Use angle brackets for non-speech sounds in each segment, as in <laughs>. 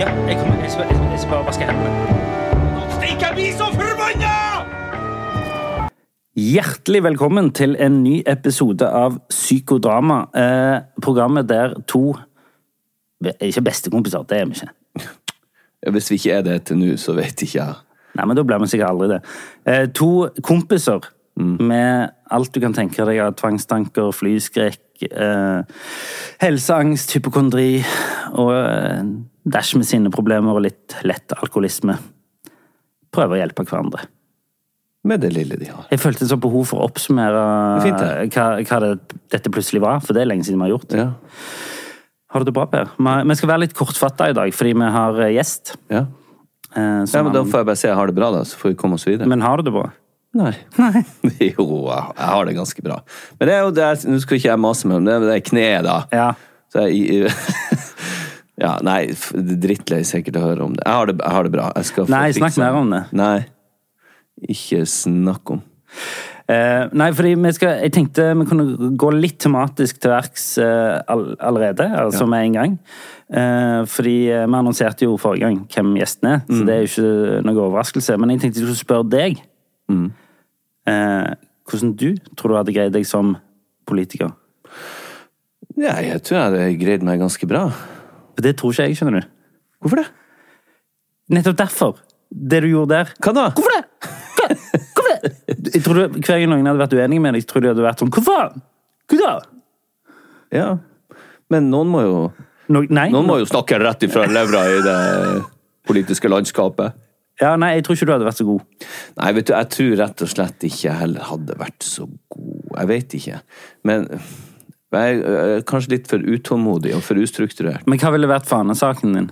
Ja, jeg, kommer, jeg, skal, jeg, skal- jeg skal bare vaske hendene. Stikk, jeg blir så forbanna! Hjertelig velkommen til en ny episode av Psykodrama. Eh, programmet der to Ikke bestekompiser, det er vi ikke. Hvis vi ikke er det til nå, så vet ikke jeg. Nei, men da blir vi sikkert aldri det. Eh, to kompiser med alt du kan tenke deg av tvangstanker, flyskrekk, eh, helseangst, hypokondri og eh, dash med sine problemer og litt lett alkoholisme. Prøver å hjelpe hverandre. Med det lille de har. Jeg følte så behov for å oppsummere er fint, hva, hva det, dette plutselig var, for det er lenge siden vi har gjort. Ja. Har du det bra, Per? Vi skal være litt kortfatta i dag, fordi vi har eh, gjest. Ja. eh, ja, men Da får jeg bare si jeg har det bra, da, så får vi komme oss videre. men har du det bra? Nei. <laughs> jo, jeg jeg har det ganske bra. Men det er jo det er, Nå skal ikke jeg mase med om det, men det er kneet, da. Ja. Så jeg, <laughs> ja, nei, drittlei sikkert å høre om det. Jeg har det, jeg har det bra. Nei, snakk mer om det. Nei. Ikke snakk om. Eh, nei, fordi skal, jeg tenkte vi kunne gå litt tematisk til verks eh, all, allerede, altså med en gang. Eh, fordi eh, vi annonserte jo forrige gang hvem gjesten er, så det er jo ikke noe overraskelse. Men jeg tenkte jeg skulle spørre deg. Eh, hvordan du tror du hadde greid deg som politiker? Ja, jeg tror jeg hadde greid meg ganske bra. Det tror ikke jeg, skjønner du. Hvorfor det? Nettopp derfor. Det du gjorde der. Hva da? Hvorfor det? Hva? Hvorfor det? <laughs> Jeg tror du, Hver gang noen hadde vært uenige med deg, tror du hadde vært sånn Hva faen? Hva da? Ja. Men noen må jo No, nei. Noen må jo snakke rett ifra levra i det politiske landskapet. Ja, nei, jeg tror ikke du hadde vært så god. Nei, vet du, jeg tror rett og slett ikke jeg heller hadde vært så god. Jeg vet ikke. Men jeg er kanskje litt for utålmodig og for ustrukturert. Men hva ville vært fanesaken din?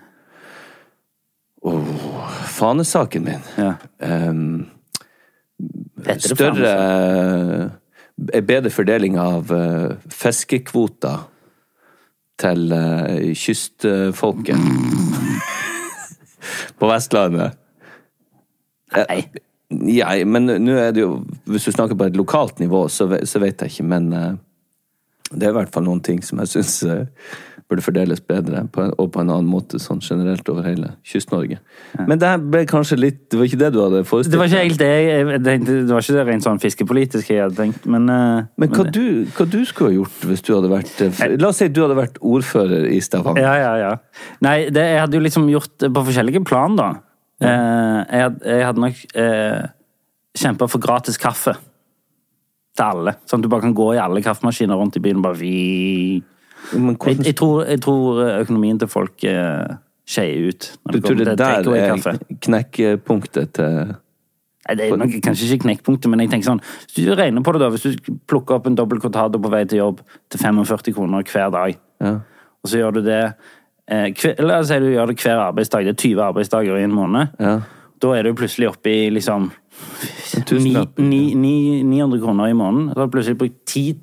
Fanesaken min Ja. Um, Større eh, Bedre fordeling av uh, fiskekvoter til uh, kystfolket. <laughs> På Vestlandet. Nei. Ja, men nå er det jo Hvis du snakker på et lokalt nivå, så, så vet jeg ikke, men eh, det er i hvert fall noen ting som jeg syns burde fordeles bedre, på en, og på en annen måte sånn generelt over hele Kyst-Norge. Men det ble kanskje litt Det var ikke det du hadde forestilt Det var ikke helt det tenkte, Det var ikke det rent sånn fiskepolitisk jeg hadde tenkt, men eh, Men hva du, hva du skulle ha gjort hvis du hadde vært jeg, La oss si du hadde vært ordfører i Stavanger. Ja, ja, ja. Nei, det, jeg hadde jo liksom gjort det på forskjellige plan, da. Ja. jeg, jeg hadde nok eh, kjempa for gratis kaffe. Til alle. Sånn at du bare kan gå i alle kaffemaskiner rundt i byen og bare vi... Men Jeg, jeg, tror, jeg tror økonomien til folk eh, skeier ut. du tror det der er knekkpunktet til Nei, det er nok kanskje ikke knekkpunktet, men jeg tenker sånn Hvis du regner på det, da. Hvis du plukker opp en dobbel cortado på vei til jobb til 45 kroner hver dag, Ja. og så gjør du det eh, hver, La oss si du gjør det hver arbeidsdag. Det er 20 arbeidsdager i en måned. ja. Da er du plutselig oppe i liksom En tusenlapp. ni- ni- ni- 900 kroner i måneden. Da har du plutselig brukt 10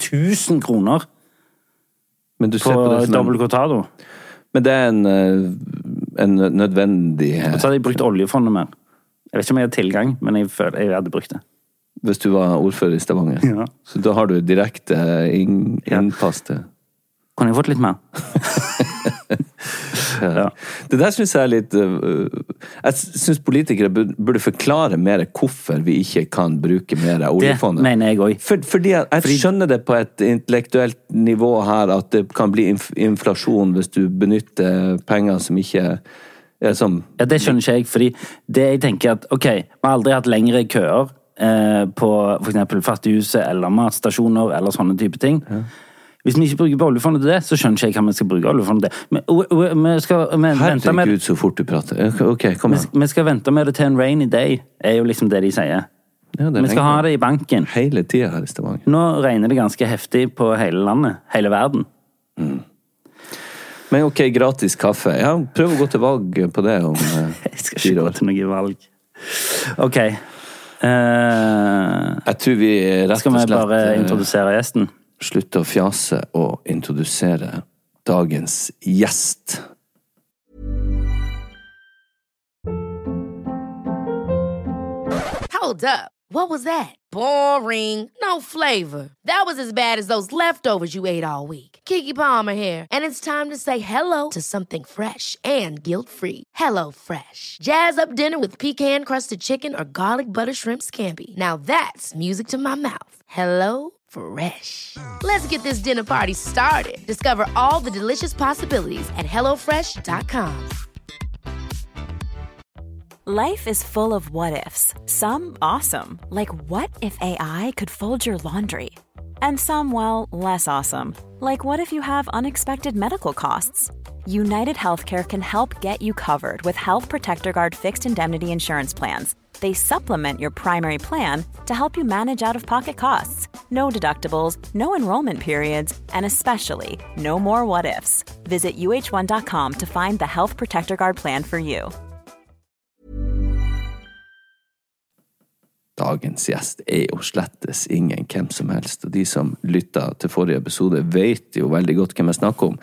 000 kroner Men du på ser på dobbel cortado. Men det er en, eh, en nødvendig Og så hadde jeg brukt oljefondet mer. Jeg vet ikke om jeg har tilgang, men jeg føler jeg hadde brukt det. Hvis du var ordfører i Stavanger. Ja. Så da har du direkte inn, innpass til Kunne jeg fått litt mer? <laughs> Ja. Det der syns jeg er litt øh, Jeg syns politikere burde forklare mer hvorfor vi ikke kan bruke mer av Det mener jeg òg. For, fordi jeg, jeg skjønner det på et intellektuelt nivå her, at det kan bli inf inflasjon hvis du benytter penger som ikke som Ja, Det skjønner ikke jeg, fordi det jeg tenker at ok, vi har aldri hatt lengre køer eh, på f.eks. Fattighuset eller matstasjoner eller sånne type ting. Hvis vi ikke bruker oljefondet til det, så skjønner ikke jeg hva vi skal bruke oljefondet til. Men, vi skal vi vente med så fort du prater. Ok, kom igjen. Vi, vi skal vente med det til en rainy day, er jo liksom det de sier. Ja, det Vi skal ha det i banken. hele tida her i Stavanger. Nå regner det ganske heftig på hele landet. Hele verden. Men Men ok, gratis kaffe. Ja, prøv å gå til valg på det om fire <laughs> år. Jeg skal ikke gå til noe valg. Ok. Uh, Jeg tror vi rett og slett skal vi bare eh, introdusere gjesten? Slutte å fjase og introdusere dagens gjest. Hold up. What was that? Boring. No flavor. That was as bad as those leftovers you ate all week. Kiki Palmer here, and it's time to say hello to something fresh and guilt-free. Hello Fresh. Jazz up dinner with pecan-crusted chicken or garlic butter shrimp scampi. Now that's music to my mouth. Hello Fresh. Let's get this dinner party started. Discover all the delicious possibilities at hellofresh.com. Life is full of what ifs. Some awesome, like what if AI could fold your laundry? And some, well, less awesome, like what if you have unexpected medical costs? United Healthcare can help get you covered with Health Protector Guard fixed indemnity insurance plans. They supplement your primary plan to help you manage out of pocket costs. No deductibles, no enrollment periods, and especially no more what ifs. Visit uh1.com to find the Health Protector Guard plan for you. Dagens gjest er jo slettes ingen hvem som helst, og de som lytta til forrige episode, vet jo veldig godt hvem jeg snakker om.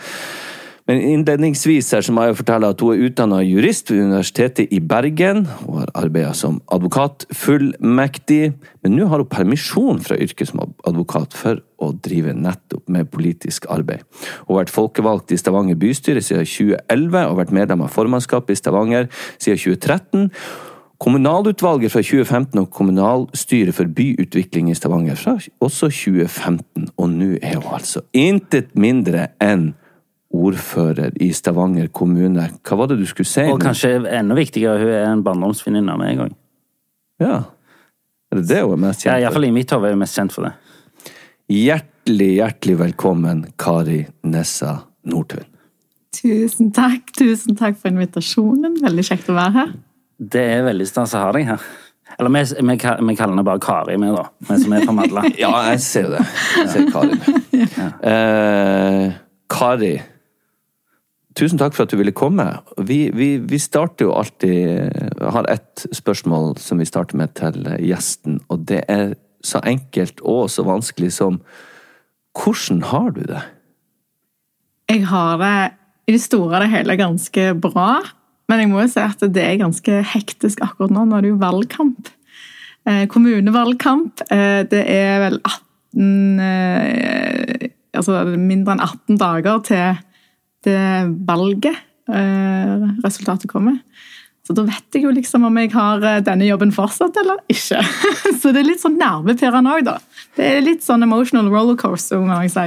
Men innledningsvis her så må jeg fortelle at hun er utdanna jurist ved Universitetet i Bergen, og har arbeida som advokat fullmektig, men nå har hun permisjon fra yrket som advokat for å drive nettopp med politisk arbeid. Hun har vært folkevalgt i Stavanger bystyre siden 2011, og vært medlem av formannskapet i Stavanger siden 2013. Kommunalutvalget fra 2015 og kommunalstyret for byutvikling i Stavanger fra også 2015, og nå er hun altså intet mindre enn ordfører i Stavanger kommune. Hva var det du skulle si? Og kanskje enda viktigere, hun er en barndomsvenninne av meg òg. Ja. Er det det hun er mest kjent for? Iallfall i mitt hode er hun mest kjent for det. Hjertelig, hjertelig velkommen, Kari Nessa Nordtun. Tusen takk. Tusen takk for invitasjonen. Veldig kjekt å være her. Det er veldig stas å ha deg her. Eller vi, vi, vi kaller henne bare Kari, vi, da. Vi som er fra Madla. <laughs> Ja, jeg ser det. Jeg ser Kari. <laughs> Eh, Kari, tusen takk for at du ville komme. Vi, vi, vi starter jo alltid har ett spørsmål som vi starter med til gjesten, og det er så enkelt og så vanskelig som Hvordan har du det? Jeg har det i det store og det hele ganske bra. Men jeg må jo si at det er ganske hektisk akkurat nå. Nå er det jo valgkamp. Eh, kommunevalgkamp. Eh, det er vel 18 eh, Altså mindre enn 18 dager til det valget eh, resultatet kommer. Så da vet jeg jo liksom om jeg har eh, denne jobben fortsatt eller ikke. <laughs> Så det er litt sånn nervepirrende òg, da. Det er litt sånn emotional rollercoaster, må jeg si.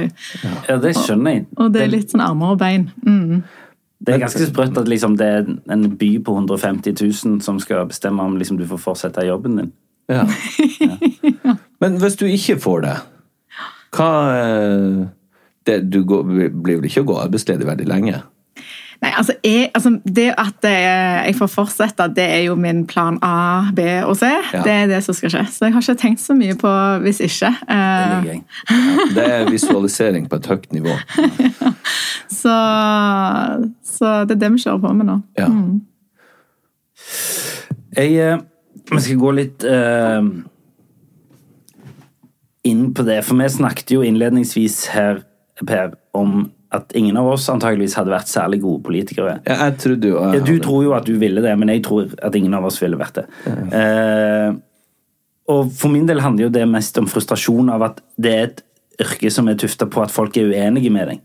Ja, det skjønner jeg. Og det er litt sånn armer og bein. Mm. Det er ganske sprøtt at liksom, det er en by på 150 000 som skal bestemme om liksom, du får fortsette jobben din. Ja. <laughs> Men hvis du ikke får det, hva eh, det, Du går, blir vel ikke å gå arbeidsledig veldig lenge? Nei, altså, jeg, altså Det at eh, jeg får fortsette, det er jo min plan A, B og C. Ja. Det er det som skal skje. Så jeg har ikke tenkt så mye på hvis ikke. Det ja. Det er visualisering på et høyt nivå. <laughs> så, så det er det vi kjører på med nå. Ja. Jeg jeg, Vi skal gå litt uh, inn på det, for vi snakket jo innledningsvis her, Per, om at ingen av oss antageligvis hadde vært særlig gode politikere. Ja, Jeg trodde jo Ja, du tror jo at du ville det, men jeg tror at ingen av oss ville vært det. Eh, og for min del handler jo det mest om frustrasjon av at det er et yrke som er tufta på at folk er uenige med deg.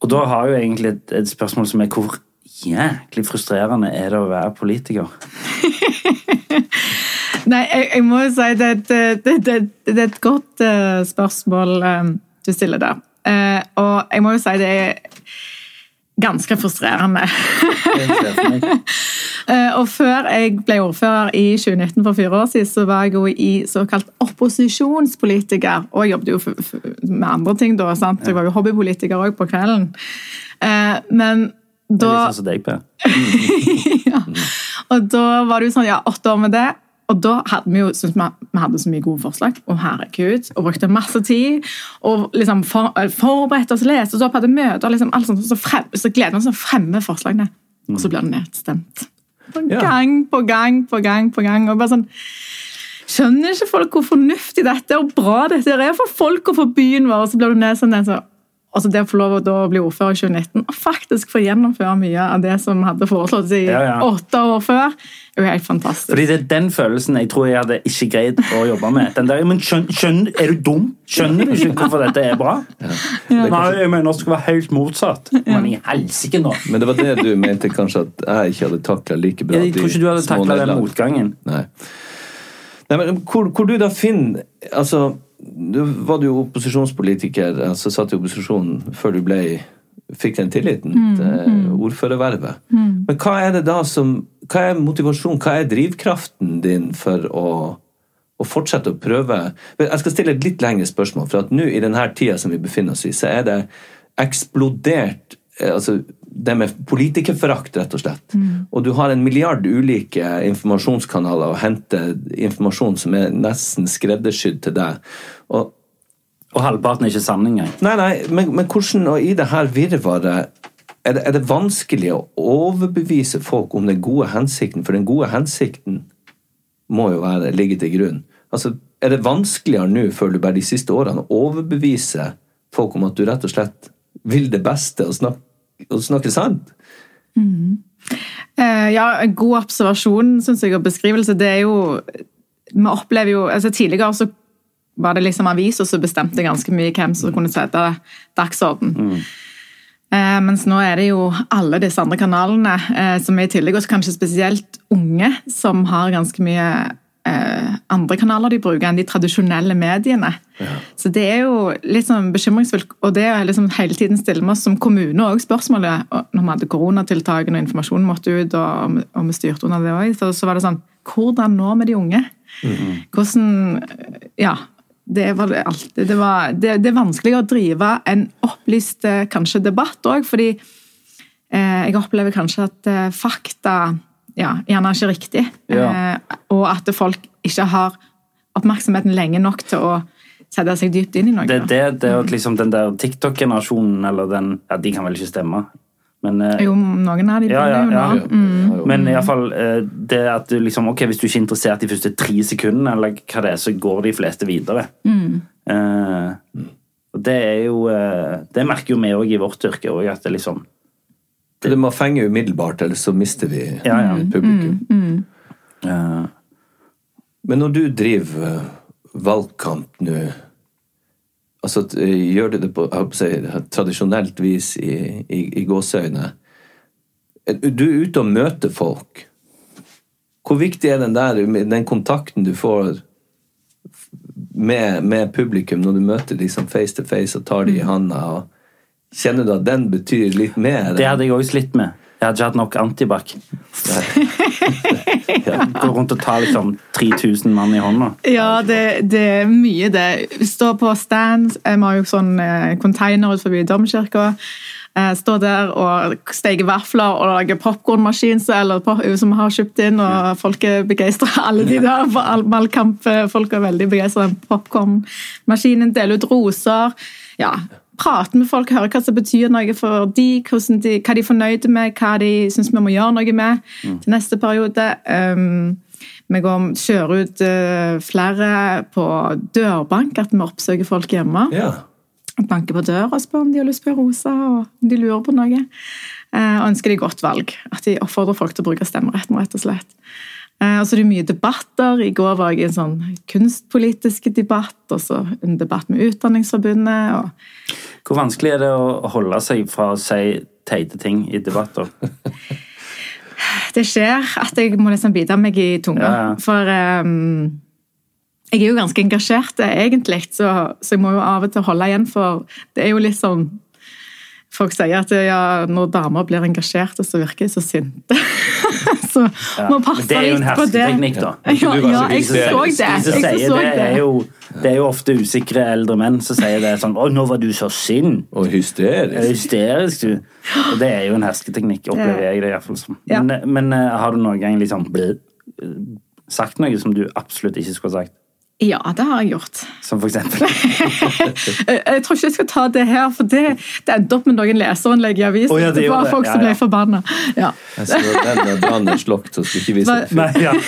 Og da har jo egentlig et, et spørsmål som er hvor jæklig frustrerende er det å være politiker? <laughs> Nei, jeg, jeg må jo si det, det, det, det, det er et godt uh, spørsmål eh, du stiller der. Eh, og jeg må jo si det er ganske frustrerende. <laughs> Eh, og før jeg ble ordfører i 2019 for fire år siden, så var jeg jo i såkalt opposisjonspolitiker. Og jeg jobbet jo med andre ting da, sant? jeg var jo hobbypolitiker òg på kvelden. Eh, men Det er litt sånn som deg, Per. <laughs> Og da var det jo sånn, ja, åtte år med det. Og da hadde vi jo syntes vi, vi hadde så mye gode forslag. og herregud. Og brukte masse tid. Og liksom for, forberedte oss, leste oss opp, hadde møter. liksom alt sånt, Så, frem, så gleder vi oss til å fremme forslagene. Og så blir det nedstemt. Ja. Gang på gang på gang på gang. og bare sånn Skjønner ikke folk hvor fornuftig dette er og bra dette er for folk og for byen vår? Og så blir du nedstemt. Så, altså det å få lov å bli ordfører i 2019 og faktisk få gjennomføre mye av det som hadde foreslått i Ja, ja. åtte år før, er jo helt fantastisk. Fordi det er den følelsen jeg tror jeg hadde ikke greid å jobbe med. Den der, men skjønner, skjønner, Er du dum? Skjønner du ikke hvorfor dette er bra? Nei, jeg mener det skal være helt motsatt. Men i helsike nå! Men det var det du mente kanskje at jeg ikke hadde takla like bra? Jeg tror ikke du hadde takla den motgangen. Nei. Nei, men hvor, hvor du da finner Altså, du var du jo opposisjonspolitiker, altså satt i opposisjonen før du ble fikk den tilliten til ordførervervet. Men hva er det da som Hva er motivasjonen, hva er drivkraften din for å, å fortsette å prøve? Jeg skal stille et litt lengre spørsmål, for at nå i denne tida som vi befinner oss i, så er det eksplodert altså det med politikerforakt, rett og slett. Og du har en milliard ulike informasjonskanaler å hente informasjon som er nesten skreddersydd til deg. Og, Og halvparten er ikke sann engang. nei, nei, men, men hvordan, og i det her virvaret, er det, er det vanskelig å overbevise folk om den gode hensikten? For den gode hensikten må jo være, ligge til grunn. Altså, er det vanskeligere nå, føler du bare de siste årene, å overbevise folk om at du rett og slett vil det beste og snakke, og snakke sant? Eh, ja, god observasjon synes jeg, og beskrivelse. Det er jo Vi opplever jo altså Tidligere så var det liksom aviser som bestemte ganske mye hvem som kunne sette dagsorden. Eh, mens nå er det jo alle disse andre kanalene, eh, som er i tillegg, og kanskje spesielt unge, som har ganske mye eh, andre kanaler de bruker enn de tradisjonelle mediene. Så det er jo litt sånn bekymringsfullt, og det er liksom hele tiden stille med oss som kommune òg spørsmålet, når vi hadde koronatiltakene og informasjonen måtte ut, og, og vi styrte under det også, så, så var det sånn, hvordan når vi de unge? Hvordan, ja, det var det alltid. Det, var, det, det er vanskelig å drive en opplyst eh, kanskje debatt òg, fordi eh, jeg opplever kanskje at eh, fakta ja, gjerne er ikke riktig. Ja. Eh, og at folk ikke har oppmerksomheten lenge nok til å sette seg dypt inn i noe. Det, det, det at liksom den der TikTok-generasjonen, eller den Ja, de kan vel ikke stemme, men eh, Jo, noen av de Ja, begynner ja, jo ja. nå. Mm. Men i alle fall, eh, det at du liksom, ok, hvis du ikke er interessert de første tre sekundene, eller hva det er, så går de fleste videre. Eh, og det er jo eh, Det merker jo vi òg i vårt yrke. òg, at det liksom Det må fenge umiddelbart, ellers så mister vi Ja, ja. publikum. eh, Men når du driver eh, valgkamp nå altså, eh, Gjør du det på si, tradisjonelt vis i, i, i gåseøyne? Du er ute og møter folk. Hvor viktig er den der den kontakten du får med, med publikum når du møter liksom face to face og tar dem i handa? og Kjenner du at den betyr litt mer? det hadde jeg òg slitt med. Jeg hadde ikke hatt nok antibac. <laughs> Gå rundt og ta liksom 3000 mann i hånda. Ja, det, det er mye det. Stå på stand, vi har jo sånn eh, container ut forbi domkirka. Eh, Stå der og steke vafler og lage popkornmaskin som eller pop- som vi har kjøpt inn, og folk er begeistra. <laughs> Alle de der på all- valgkamp, eh, folk er veldig begeistra popkornmaskinen. deler ut roser. Ja, Prate med folk, høre hva som betyr noe for de, de, hva de er fornøyde med, hva de syns vi må gjøre noe med til neste periode. Um, vi går, kjører ut uh, flere på dørbank, at vi oppsøker folk hjemme. Ja. Banker på døra og spør om de har lyst på rosa, og om de lurer på noe. Uh, ønsker de godt valg. At de oppfordrer folk til å bruke stemmeretten, rett og slett. Eh, og så er det mye debatter. I går var jeg i en sånn kunstpolitisk debatt, og så en debatt med Utdanningsforbundet. og Hvor vanskelig er det å holde seg fra å si teite ting i debatter? <sighs> det skjer at jeg må liksom bite meg i tunga. Ja, ja. For um, jeg er jo ganske engasjert, egentlig, så, så jeg må jo av og til holde igjen, for det er jo litt sånn Folk sier at ja, når damer blir engasjerte, så virker de så sinte. <laughs> så må Men på det er jo en litt det. hersketeknikk, da. Ja, ja, jeg så det. Jeg så det, det. er jo, det er jo ofte usikre eldre menn som sier det sånn 'Å, nå var du så sint'. Og Er hysterisk. hysterisk, du? Og det er jo en hersketeknikk, opplever jeg det iallfall som. Ja. Men, men eh, har du noen gang liksom sagt noe som du absolutt ikke skulle ha sagt? Ja, det har jeg gjort. Som for eksempel <laughs> Jeg, tror ikke jeg skal ta det her, for det, det endte opp med noen leserinnlegg i avisen. Oh, ja, det det var det. folk Ja, som ja. ble forbanna. Ja. Jeg så den brannen slokt, så skulle ikke vise det. Nei, ja. <laughs>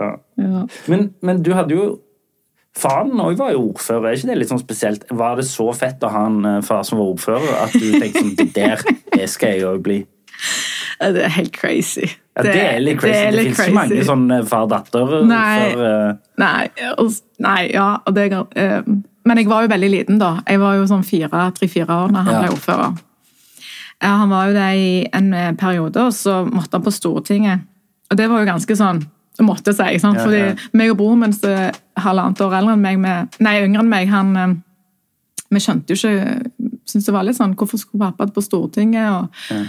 ja. Ja. Men, men du hadde jo Faren òg var jo ordfører, er ikke det litt sånn spesielt? Var det så fett å ha en eh, far som var ordfører, at du tenkte sånn Det der, det skal jeg òg bli? Det er helt crazy. Ja, det, er litt crazy. Det, det finnes ikke mange sånne far-datter Nei. for uh... Nei, og- nei, ja, og det uh, Men jeg var jo veldig liten da. Jeg var jo sånn fire, tre-fire år da han Ja. ble ordfører. Ja, han var jo det i en eh, periode, og så måtte han på Stortinget. Og det var jo ganske sånn det måtte jeg si. Sant? Fordi ja. meg og broren min som er halvannet år eldre enn meg, med, nei, yngre enn meg, han eh, Vi skjønte jo ikke Syntes det var litt sånn Hvorfor skulle pappa på Stortinget? og Ja.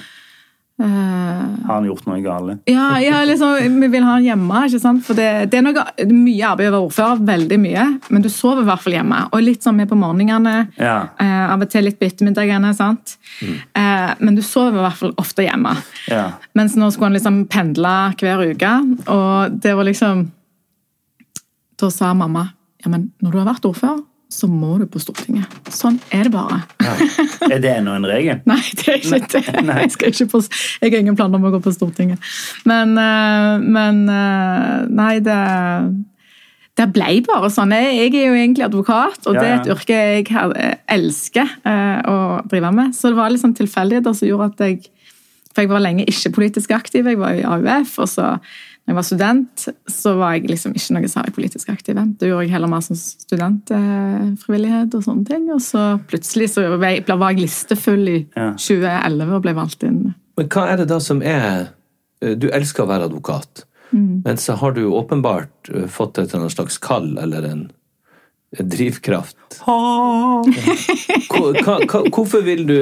Eh, Har han gjort noe galt? ja, ja liksom, vi vil ha han hjemme. ikke sant? For det, det er noe, mye arbeid å være ordfører, veldig mye. Men du sover i hvert fall hjemme. Og litt sånn med på morgenene. Ja. Eh, av og til litt på ettermiddagene. sant? Eh, men du sover i hvert fall ofte hjemme. ja. Mens nå skulle han liksom pendle hver uke, og det var liksom Da sa mamma ja, men når du har vært ordfører, så må du på Stortinget. Sånn er det bare. Er det ennå en regel? <laughs> Nei, det er ikke det. Jeg, skal ikke på, jeg har ingen planer om å gå på Stortinget. Men, eh, men eh, Nei, det det ble bare sånn. Jeg er jo egentlig advokat, og Ja, det er et yrke jeg elsker eh, å drive med. Så det var litt sånn tilfeldigheter som gjorde at jeg For jeg var lenge ikke politisk aktiv. Jeg var i AUF, og så jeg var student, så var jeg liksom ikke noe særlig politisk aktiv. Da gjorde jeg heller mer som studentfrivillighet og sånne ting. Og så plutselig så var jeg, listefull i 2011 og ble valgt inn. Men hva er det da som er eh, Du elsker å være advokat, Mm. men så har du åpenbart eh, fått et eller annet slags kall eller en, drivkraft. Hvor- hva- hva- Hvorfor vil du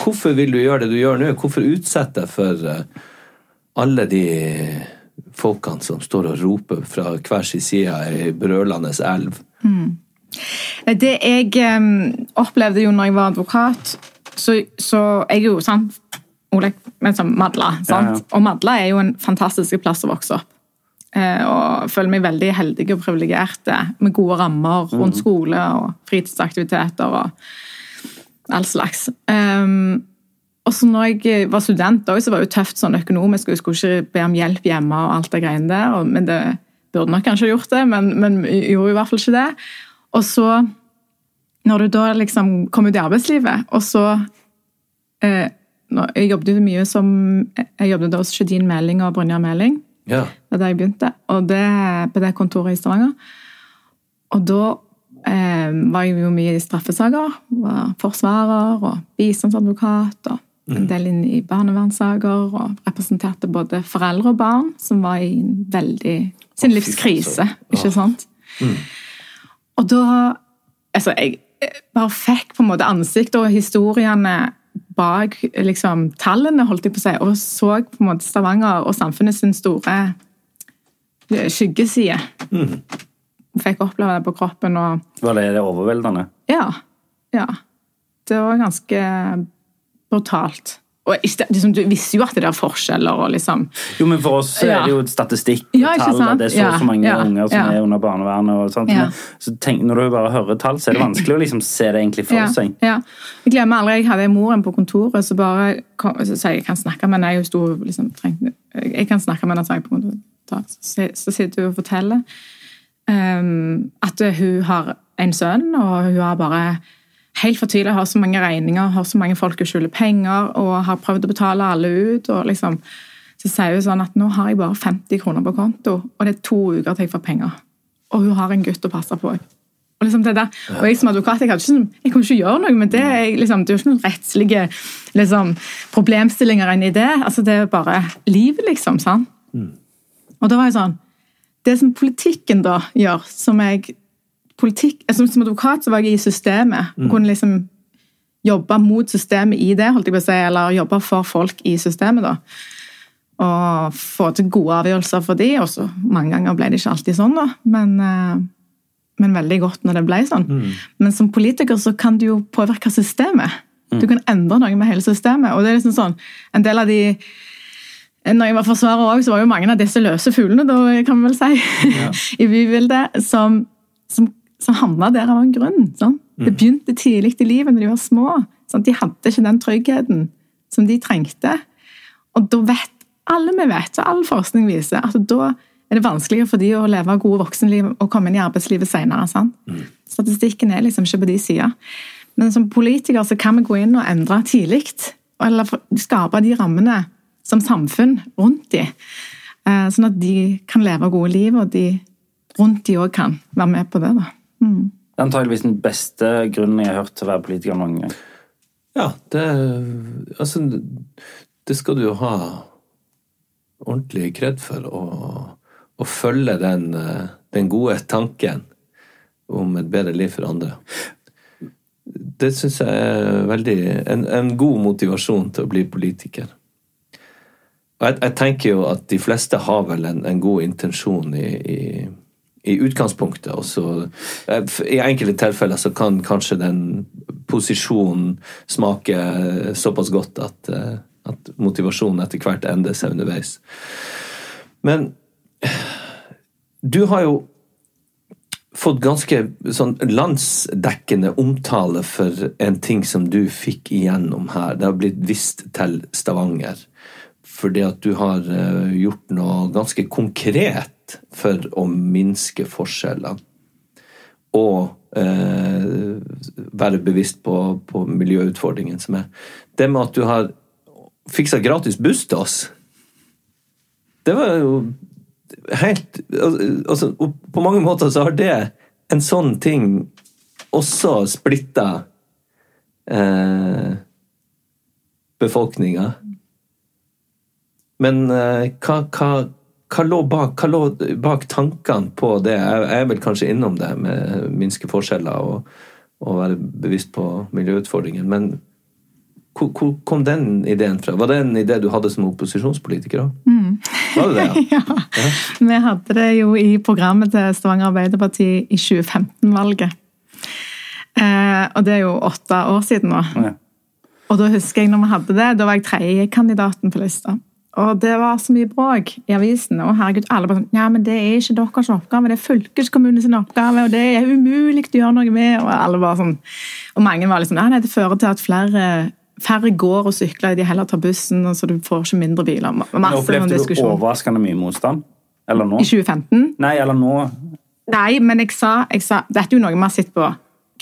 Hvorfor vil du gjøre det du gjør nå? Hvorfor utsette deg for eh, alle de folkene som står og roper fra hver sin side i brølende elv? Det jeg um, opplevde jo når jeg var advokat, så, så jeg er jo sant, Olek, men som Madla. Sant? Ja, ja. Og Madla er jo en fantastisk plass å vokse opp. Eh, og føler meg veldig heldig og privilegert eh, med gode rammer rundt skole og fritidsaktiviteter og all slags. Um, så når jeg var student, også, så var det jo tøft sånn økonomisk, og jeg skulle ikke be om hjelp hjemme. og alt det greiene der, og, men det burde nok kanskje gjort det, men, men gjorde i hvert fall ikke det. Og så, når du da liksom kom ut i arbeidslivet, og så eh, Jeg jobbet jo mye som Jeg jobbet da hos Sjødin Meling og Brynjar Meling. Ja. Det var der jeg begynte, og det, på det kontoret i Stavanger. Og da eh, var jeg jo mye i straffesaker. Var forsvarer og bistandsadvokat. og en del inn i barnevernssaker. Og representerte både foreldre og barn som var i en veldig sin livskrise, ikke sant? Og da Altså, jeg bare fikk på en måte ansiktet og historiene bak liksom, tallene, holdt jeg på å si, og så på en måte Stavanger og samfunnet sin store skyggeside. skyggeside. Fikk oppleve det på kroppen og Var det overveldende? Ja. Ja. Det var ganske brutalt. Og liksom, Du visste jo at det er forskjeller og liksom Jo, men for oss Ja. er det jo statistikk. Ja, tall, at Det er så Ja, så mange unger som er under barnevernet. og sånt. Men, så tenk, Når du bare hører tall, så er det vanskelig å liksom se det egentlig for ja, seg. Jeg glemmer aldri jeg hadde moren på kontoret som bare kom, så sier jeg kan snakke med henne. Jeg sto liksom, trengte, jeg kan snakke med henne, sa på kontoret. Så, så sitter hun og forteller um, at hun har en sønn, og hun har bare helt fortvila, har så mange regninger, har så mange folk hun skylder penger, og har prøvd å betale alle ut. og liksom så sier hun sånn at nå har jeg bare 50 kroner på konto, og det er to uker til jeg får penger. Og hun har en gutt å passe på. Og, liksom det der. og jeg som advokat jeg, ikke, sånn- jeg kunne ikke gjøre noe med det. Jeg, liksom, det er jo ikke noen rettslige liksom, problemstillinger inni det. Altså, det er bare livet, liksom. sant? Og da var jeg sånn Det som politikken da gjør, som jeg politikk, altså, Som advokat så var jeg i systemet. og Kunne liksom jobbe mot systemet i det, holdt jeg på å si, eller jobbe for folk i systemet. da. Og få til gode avgjørelser for de, og så mange ganger ble det ikke alltid sånn, da. Men, eh, men veldig godt når det ble sånn. Men som politiker så kan du jo påvirke systemet. Du kan endre noe med hele systemet. Og det er liksom sånn, en del av de når jeg var forsvarer òg, så var jo mange av disse løse fuglene, da, kan vi vel si, <laughs> i bybildet, som, som, som havna der av en grunn. Sånn. Det begynte tidlig i livet, når de var små. Sånn. De hadde ikke den tryggheten som de trengte. Og da vet alle vi vet, og all forskning viser, at da er det vanskeligere for de å leve gode voksenliv og komme inn i arbeidslivet senere. Mm. Statistikken er liksom ikke på de sida. Men som politiker så kan vi gå inn og endre tidlig. Eller skape de rammene som samfunn rundt de, eh, Sånn at de kan leve gode liv, og de rundt de òg kan være med på det. da. Mm. Det er antageligvis den beste grunnen jeg har hørt til å være politiker noen gang. Ja, det Altså, det skal du jo ha ordentlig kred for. Å, å følge den, den gode tanken om et bedre liv for andre. Det syns jeg er veldig en, en god motivasjon til å bli politiker. Jeg, jeg, tenker jo at de fleste har vel en, en god intensjon i, i, i utgangspunktet. Og eh, I enkelte tilfeller så kan kanskje den posisjonen smake såpass godt at, eh, at motivasjonen etter hvert endrer seg underveis. Men du har jo fått ganske sånn landsdekkende omtale for en ting som du fikk igjennom her. Det har blitt vist til Stavanger fordi at du har eh, gjort noe ganske konkret for å minske forskjellene. Og eh, være bevisst på, på miljøutfordringen som er. Det med at du har fiksa gratis buss til oss, det var jo helt altså, På mange måter så har det en sånn ting også splitta eh, befolkninga. Men eh, hva, hva, hva, lå bak, hva, lå bak, tankene på det? Jeg, er vel kanskje innom det med minske forskjeller og, og være bevisst på miljøutfordringen. Men hvor, hvor, kom den ideen fra? Var det en idé du hadde som opposisjonspolitiker? Mm. Var det det, ja? ja. <laughs> ja? Vi hadde det jo i programmet til Stavanger Arbeiderparti i 2015-valget. Eh, og det er jo åtte år siden nå. Ja. Og da husker jeg når vi hadde det, da var jeg tredjekandidaten på lista. Og det var så mye bråk i avisen. Og herregud, alle bare sånn Ja, men det er ikke deres oppgave, det er fylkeskommunens oppgave, og det er umulig å gjøre noe med. Og alle bare sånn Og mange var liksom Nei, det fører til at flere færre går og sykler, de heller tar bussen, og så du får ikke mindre biler. Masse Opplevde du overraskende mye motstand? Eller nå? I 2015? Nei, eller nå? Nei, men jeg sa, jeg sa Dette er jo noe vi har sett på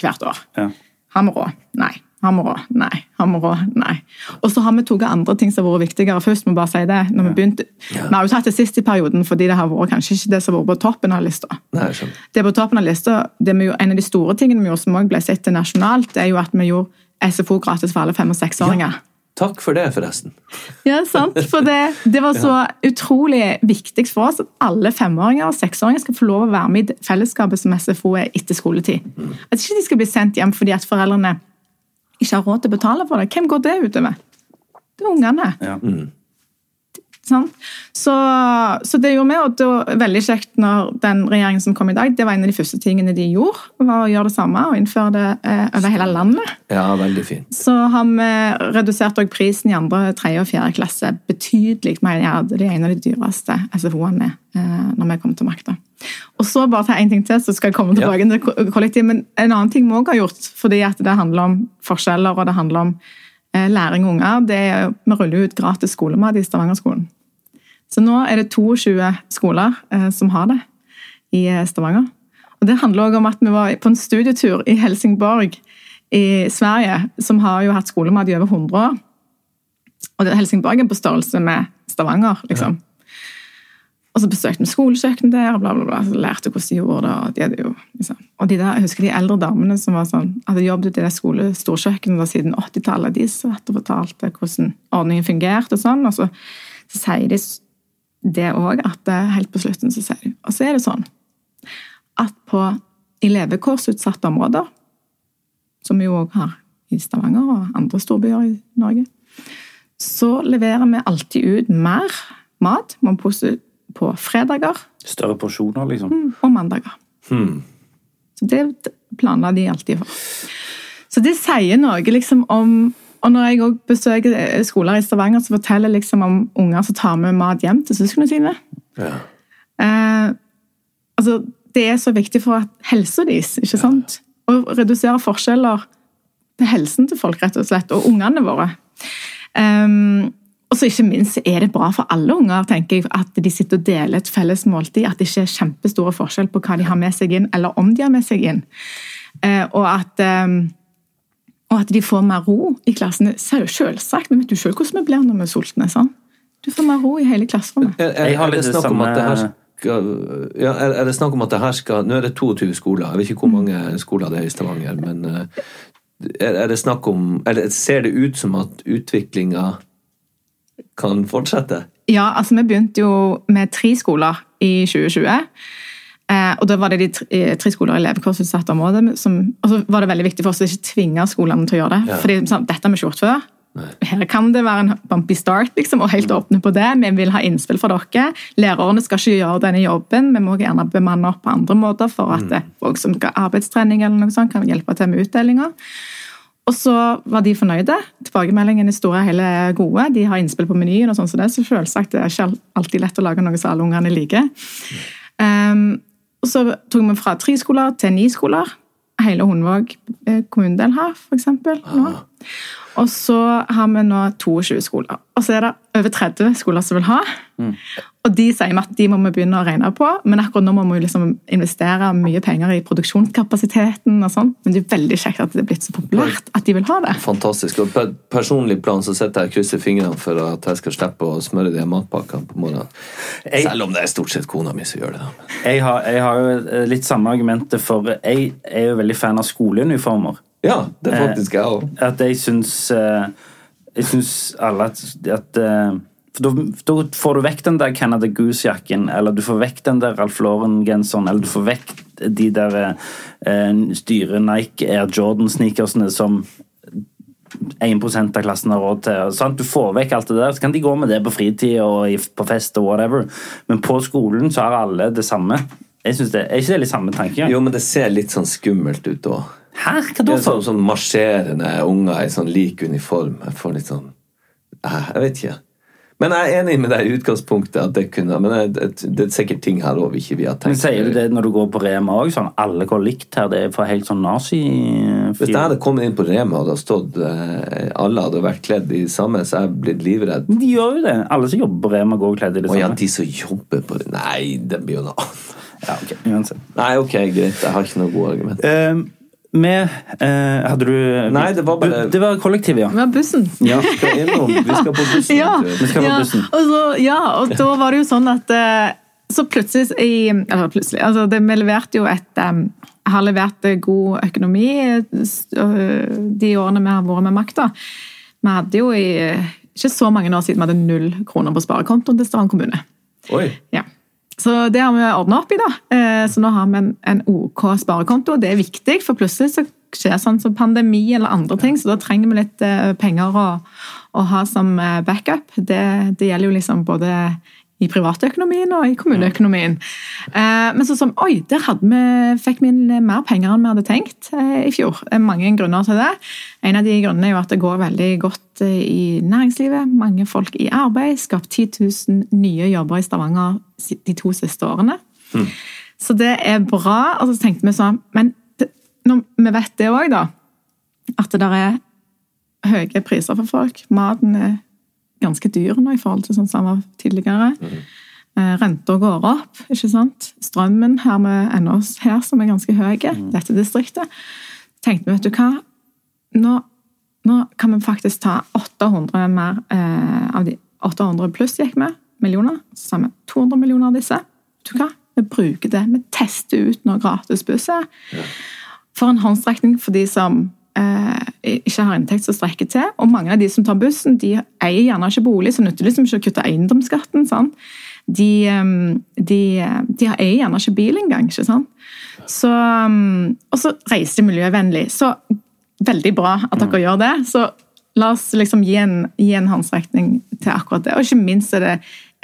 hvert år. Ja. Har vi råd? Nei. Har vi råd? Nei. Har vi råd? Nei. Og så har vi tatt andre ting som har vært viktigere først. må bare si det. Når Vi begynte, ja. vi har jo tatt det sist i perioden fordi det har vært kanskje ikke det som har vært på toppen av lista. Nei, det på toppen av lista, det vi, En av de store tingene vi gjorde som også ble sett nasjonalt, det er jo at vi gjorde SFO gratis for alle fem- og seksåringer. Ja. Takk for det, forresten. Ja, sant. For det, det var så utrolig viktig for oss at alle femåringer og seksåringer skal få lov å være med i fellesskapet som SFO er etter skoletid. Mm. At ikke de skal bli sendt hjem fordi at foreldrene ikke har råd til å betale for det, hvem går det utover? Det er ungene. Ja. Mm. Sånn. Så, så, det gjorde vi, og det var veldig kjekt når den regjeringen som kom i dag, det var en av de første tingene de gjorde, var å gjøre det samme og innføre det eh, over hele landet. Ja, veldig fint. Så har vi redusert prisen i andre, tredje og fjerde klasse betydelig. Men ja, det er en av de dyreste SFO-ene eh, når vi kom til makta. Og så bare ta en ting til, så skal jeg komme tilbake ja. til kollektiv. Men en annen ting vi òg har gjort, fordi at det handler om forskjeller og det handler om eh, læring av unger, det er vi ruller ut gratis skolemat i Stavanger-skolen. Så nå er det 22 skoler eh, som har det i eh, Stavanger. Og Det handler òg om at vi var på en studietur i Helsingborg i Sverige, som har jo hatt skolemat i over 100 år. Og Helsingborg er på størrelse med Stavanger, liksom. Ja. Og så besøkte vi skolekjøkkenet der, og bla, bla, bla, så lærte hvordan de gjorde det. Og de, jo, liksom. og de der, jeg husker de eldre damene som sånn, hadde jobbet i det skolestorkjøkkenet siden 80-tallet. De satt og fortalte hvordan ordningen fungerte og sånn. Og så, så sier de det òg, at helt på slutten så sier de Og så er det sånn at på, i levekårsutsatte områder, som vi jo òg har i Stavanger og andre storbyer i Norge, så leverer vi alltid ut mer mat. Man på fredager. Større porsjoner, liksom? Mm, og mandager. Hmm. Så det planla de alltid for. Så det sier noe liksom om Og når jeg også besøker eh, skoler i Stavanger, så forteller jeg liksom om unger som tar med mat hjem til søsknene sine. Ja. Eh, altså, det er så viktig for helsa deres, ikke sant? Å redusere forskjeller til helsen til folk, rett og slett, og ungene våre. Um, og så ikke minst er det bra for alle unger tenker jeg, at de sitter og deler et felles måltid. At det ikke er kjempestore forskjell på hva de har med seg inn, eller om de har med seg inn. Eh, og, at, eh, og at de får mer ro i klassen. Det jo selvsagt, men vet du selv hvordan vi blir når vi er sultne? Sånn? Du får mer ro i hele klasserommet. Er, er, Jeg har det litt det snakk om at det her skal ja, er, det snakk om at det her skal Nå er det 22 skoler. Jeg vet ikke hvor mange skoler det er i Stavanger, men eh, er, er det snakk om Eller ser det ut som at utviklinga kan fortsette? Ja, altså vi begynte jo med tre skoler i 2020. Eh, og da var det de tre, eh, skoler i levekårsutsatte områder. Som, og så var det veldig viktig for oss å ikke tvinge skolene til å gjøre det. Ja. fordi sånn, dette har vi ikke gjort før. Her kan det være en bumpy start, liksom, og helt åpne på det. Vi vil ha innspill fra dere. Lærerne skal ikke gjøre denne jobben. Vi må gjerne bemanne opp på andre måter for at mm. folk som skal arbeidstrening eller noe sånt, kan hjelpe til med utdelinger. Og så var de fornøyde. Tilbakemeldingene i store hele gode. De har innspill på menyen, og sånn som det, så selvsagt det er ikke alltid lett å lage noe som alle ungene liker. Um, og så tok vi fra tre skoler til ni skoler. Hele Hundvåg eh, kommunedel har, eksempel. Nå. Og så har vi nå 22 skoler. Og så er det over 30 skoler som vil ha. Og de sier at de må vi begynne å regne på, men akkurat nå må vi liksom investere mye penger i produksjonskapasiteten. og sånn. Men det er veldig kjekt at det er blitt så populært at de vil ha det. Fantastisk. Og på et personlig plan så sitter jeg og krysser fingrene for at jeg skal slippe å smøre de matpakkene på morgenen. Jeg- Selv om det er stort sett kona mi som gjør det. da. Jeg har, jeg har jo eh, litt samme argumentet, for jeg er jo veldig fan av skoleuniformer. Ja, det er faktisk jeg òg. At jeg syns eh, Jeg syns alle at, at eh, da, da får du vekk den der Canada Goose-jakken, eller du får vekk den der Ralph Lauren-genseren, eller du får vekk de der eh, styre Nike Air Jordan-sneakersene som 1 av klassen har råd til. Sant? Du får vekk alt det der, så kan de gå med det på fritid og på fest og whatever. Men på skolen så har alle det samme. Jeg synes det, Er ikke det litt samme tankegang? Jo, men det ser litt sånn skummelt ut òg. Hæ? Hva Det da for? sånn, sånn marsjerende unger i sånn lik uniform. Jeg får litt sånn eh, Jeg vet ikke. Men jeg er enig med deg i utgangspunktet at det kunne Men det, det, det er sikkert ting her òg ikke vi har Men tenkt Sier du det når du går på Rema òg? Sånn, alle går likt her? Det er for helt sånn nazi Hvis jeg hadde kommet inn på Rema og det hadde stått eh, alle hadde vært kledd i samme, så jeg blitt livredd. Men De gjør jo det. Alle som jobber på Rema, går kledd i det Å ja, samme. de som jobber på Nei, det blir jo noe annet. Ja, ok, uansett. Nei, ok, greit. Jeg har ikke noe godt argument. Eh, med eh, Hadde du Nei, det var bare- Det var kollektivet, ja. Det var bussen. Ja, vi skal innom. Vi skal på bussen. Ja. Vi skal på ja, bussen. og, så, ja, og da var det jo sånn at eh, Så plutselig i Eller plutselig altså det, Vi leverte jo et um, har levert eh, god økonomi de årene vi har vært med makta. Vi hadde jo i ikke så mange år siden vi hadde null kroner på sparekontoen til Stavanger kommune. Oi. Ja. Så det har vi ordna opp i, da. Eh, Så nå har vi en, en OK sparekonto, og det er viktig, for plutselig så skjer sånn som pandemi eller andre ting, så da trenger vi litt eh, penger å, å ha som eh, backup. Det, det gjelder jo liksom både i privatøkonomien og i kommuneøkonomien. Ja. Men sånn som Oi, der vi, fikk vi mer penger enn vi hadde tenkt eh, i fjor. Er mange grunner til det. En av de grunnene er jo at det går veldig godt eh, i næringslivet. Mange folk i arbeid. Skapt 10 000 nye jobber i Stavanger de to siste årene. Så det er bra. Og så tenkte vi sånn Men det, når vi vet det òg, da, at det der er høye priser for folk. Maten er ganske dyr nå i forhold til sånn som den var tidligere. Eh, Renta går opp, ikke sant. Strømmen her med ennå her som er ganske høy, dette distriktet. Tenkte vi, vet du hva, nå, nå kan vi faktisk ta 800 mer eh, av de 800 pluss gikk med, millioner. Så sa vi 200 millioner av disse. Vet du hva, vi bruker det. Vi tester ut noe gratisbusser. For en håndstrekning for de som ikke har inntekt som strekker til. Og mange av de som tar bussen, de eier gjerne ikke bolig, så nytter det liksom ikke å kutte eiendomsskatten. sant? De, eh, de, de eier gjerne ikke bil engang. ikke sant? Så, um, og så reiser de miljøvennlig. Så veldig bra at dere gjør det. Så la oss liksom gi en, gi en håndsrekning til akkurat det. Og ikke minst er det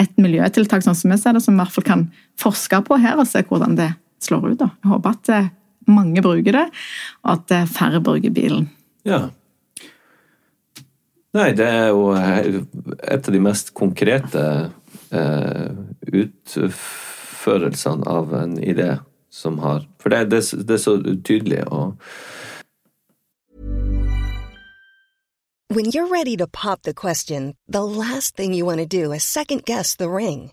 et miljøtiltak sånn som vi ser det, som i hvert fall kan forske på her og se hvordan det slår ut. da. Jeg håper at eh, mange bruker det, og at er færre bruker bilen. Ja. Nei, det er jo eh, et av de mest konkrete eh, utførelsene av en idé som har For det, det, det er så tydelig og When you're ready to pop the question, the last thing you want to do is second guess the ring.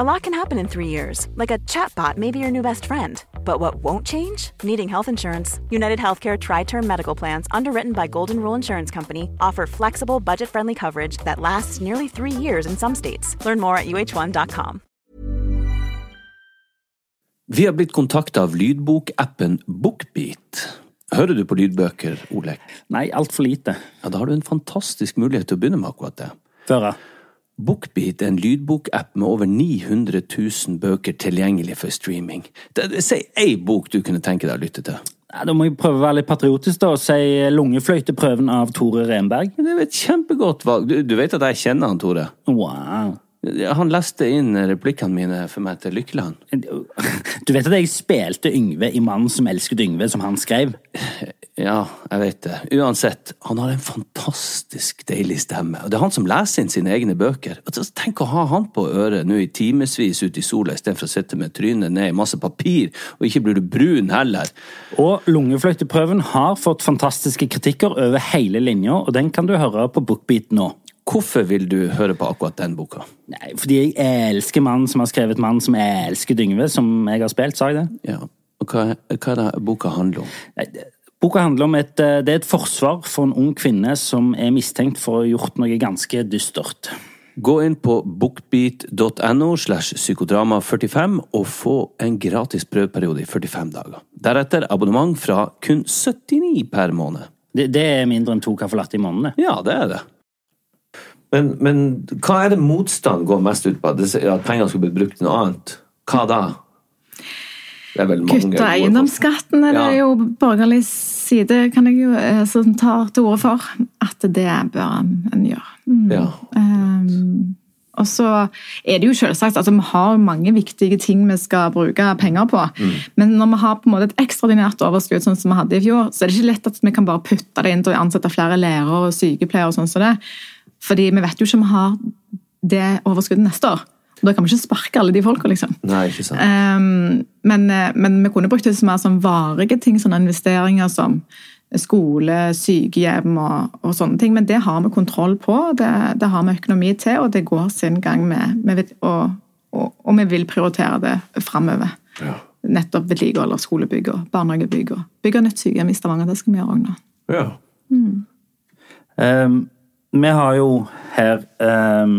A lot can happen in three years, like a chatbot may be your new best friend. But what won't change? Needing health insurance. United Healthcare Tri Term Medical Plans, underwritten by Golden Rule Insurance Company, offer flexible, budget friendly coverage that lasts nearly three years in some states. Learn more at uh1.com. Vi har blitt kontakta av lydbokappen Bookbeat. Hører du på lydbøker, Olek? Nei, altfor lite. Ja, Da har du en fantastisk mulighet til å begynne med akkurat det. Føre. Bookbeat er en lydbokapp med over 900 000 bøker tilgjengelig for streaming. Si ei bok du kunne tenke deg å lytte til. Ja, da må jeg prøve å være litt patriotisk da, og si Lungefløyteprøven av Tore Renberg. Det er et kjempegodt valg. Du, du vet at jeg kjenner han, Tore? Wow. Han leste inn replikkene mine for meg til Lykkeland. <laughs> Du vet at jeg spilte Yngve i Mannen som elsket Yngve, som han skrev? <laughs> Ja, jeg vet det. Uansett, han har en fantastisk deilig stemme. Og det er han som leser inn sine egne bøker. Tenk å ha han på øret nå i timevis ute i sola istedenfor å sitte med trynet ned i masse papir, og ikke blir du brun heller. Og Lungefløyteprøven har fått fantastiske kritikker over hele linja, og den kan du høre på Bookbeat nå. Hvorfor vil du høre på akkurat den boka? Nei, fordi jeg elsker mannen som har skrevet 'Mannen som elsker Dyngve', som jeg har spilt, sa jeg det? Ja, og hva, hva er det boka handler om? Nei, det- Boka handler om et, eh, det er et forsvar for en ung kvinne som er mistenkt for å ha gjort noe ganske dystert. Gå inn på bookbeat.no slash psykodrama45 og få en gratis prøveperiode i 45 dager. Deretter abonnement fra kun 79 per måned. Det, det er mindre enn to caffè latte i måneden. Ja, det er det. Men, men hva er det motstand går mest ut på? At pengene skulle blitt brukt til noe annet? Hva da? Er Kutte eiendomsskatten er det Ja. jo borgerlig side kan jeg jo, eh, som tar til orde for. At det bør en, en gjøre. Mm. Ja. Um, og så er det jo selvsagt altså Vi har mange viktige ting vi skal bruke penger på. Mm. Men når vi har på en måte et ekstraordinært overskudd, sånn som vi hadde i fjor, så er det ikke lett at vi kan bare putte det inn til å ansette flere lærere og sykepleiere. og sånn som det. Fordi vi vet jo ikke om vi har det overskuddet neste år. Og Da kan vi ikke sparke alle de folka, liksom. Nei, ikke sant. Um, men, eh, men vi kunne brukt det som mer sånn varige ting, sånne investeringer som skole, sykehjem og, og sånne ting. Men det har vi kontroll på, det, det har vi økonomi til, og det går sin gang med, med og, og, og vi vil prioritere det framover. Ja. Nettopp vedlikehold av skolebygg og barnehagebygg og bygge nytt sykehjem i Stavanger. Det skal vi gjøre òg nå. Ja. Ehm, vi har jo her ehm,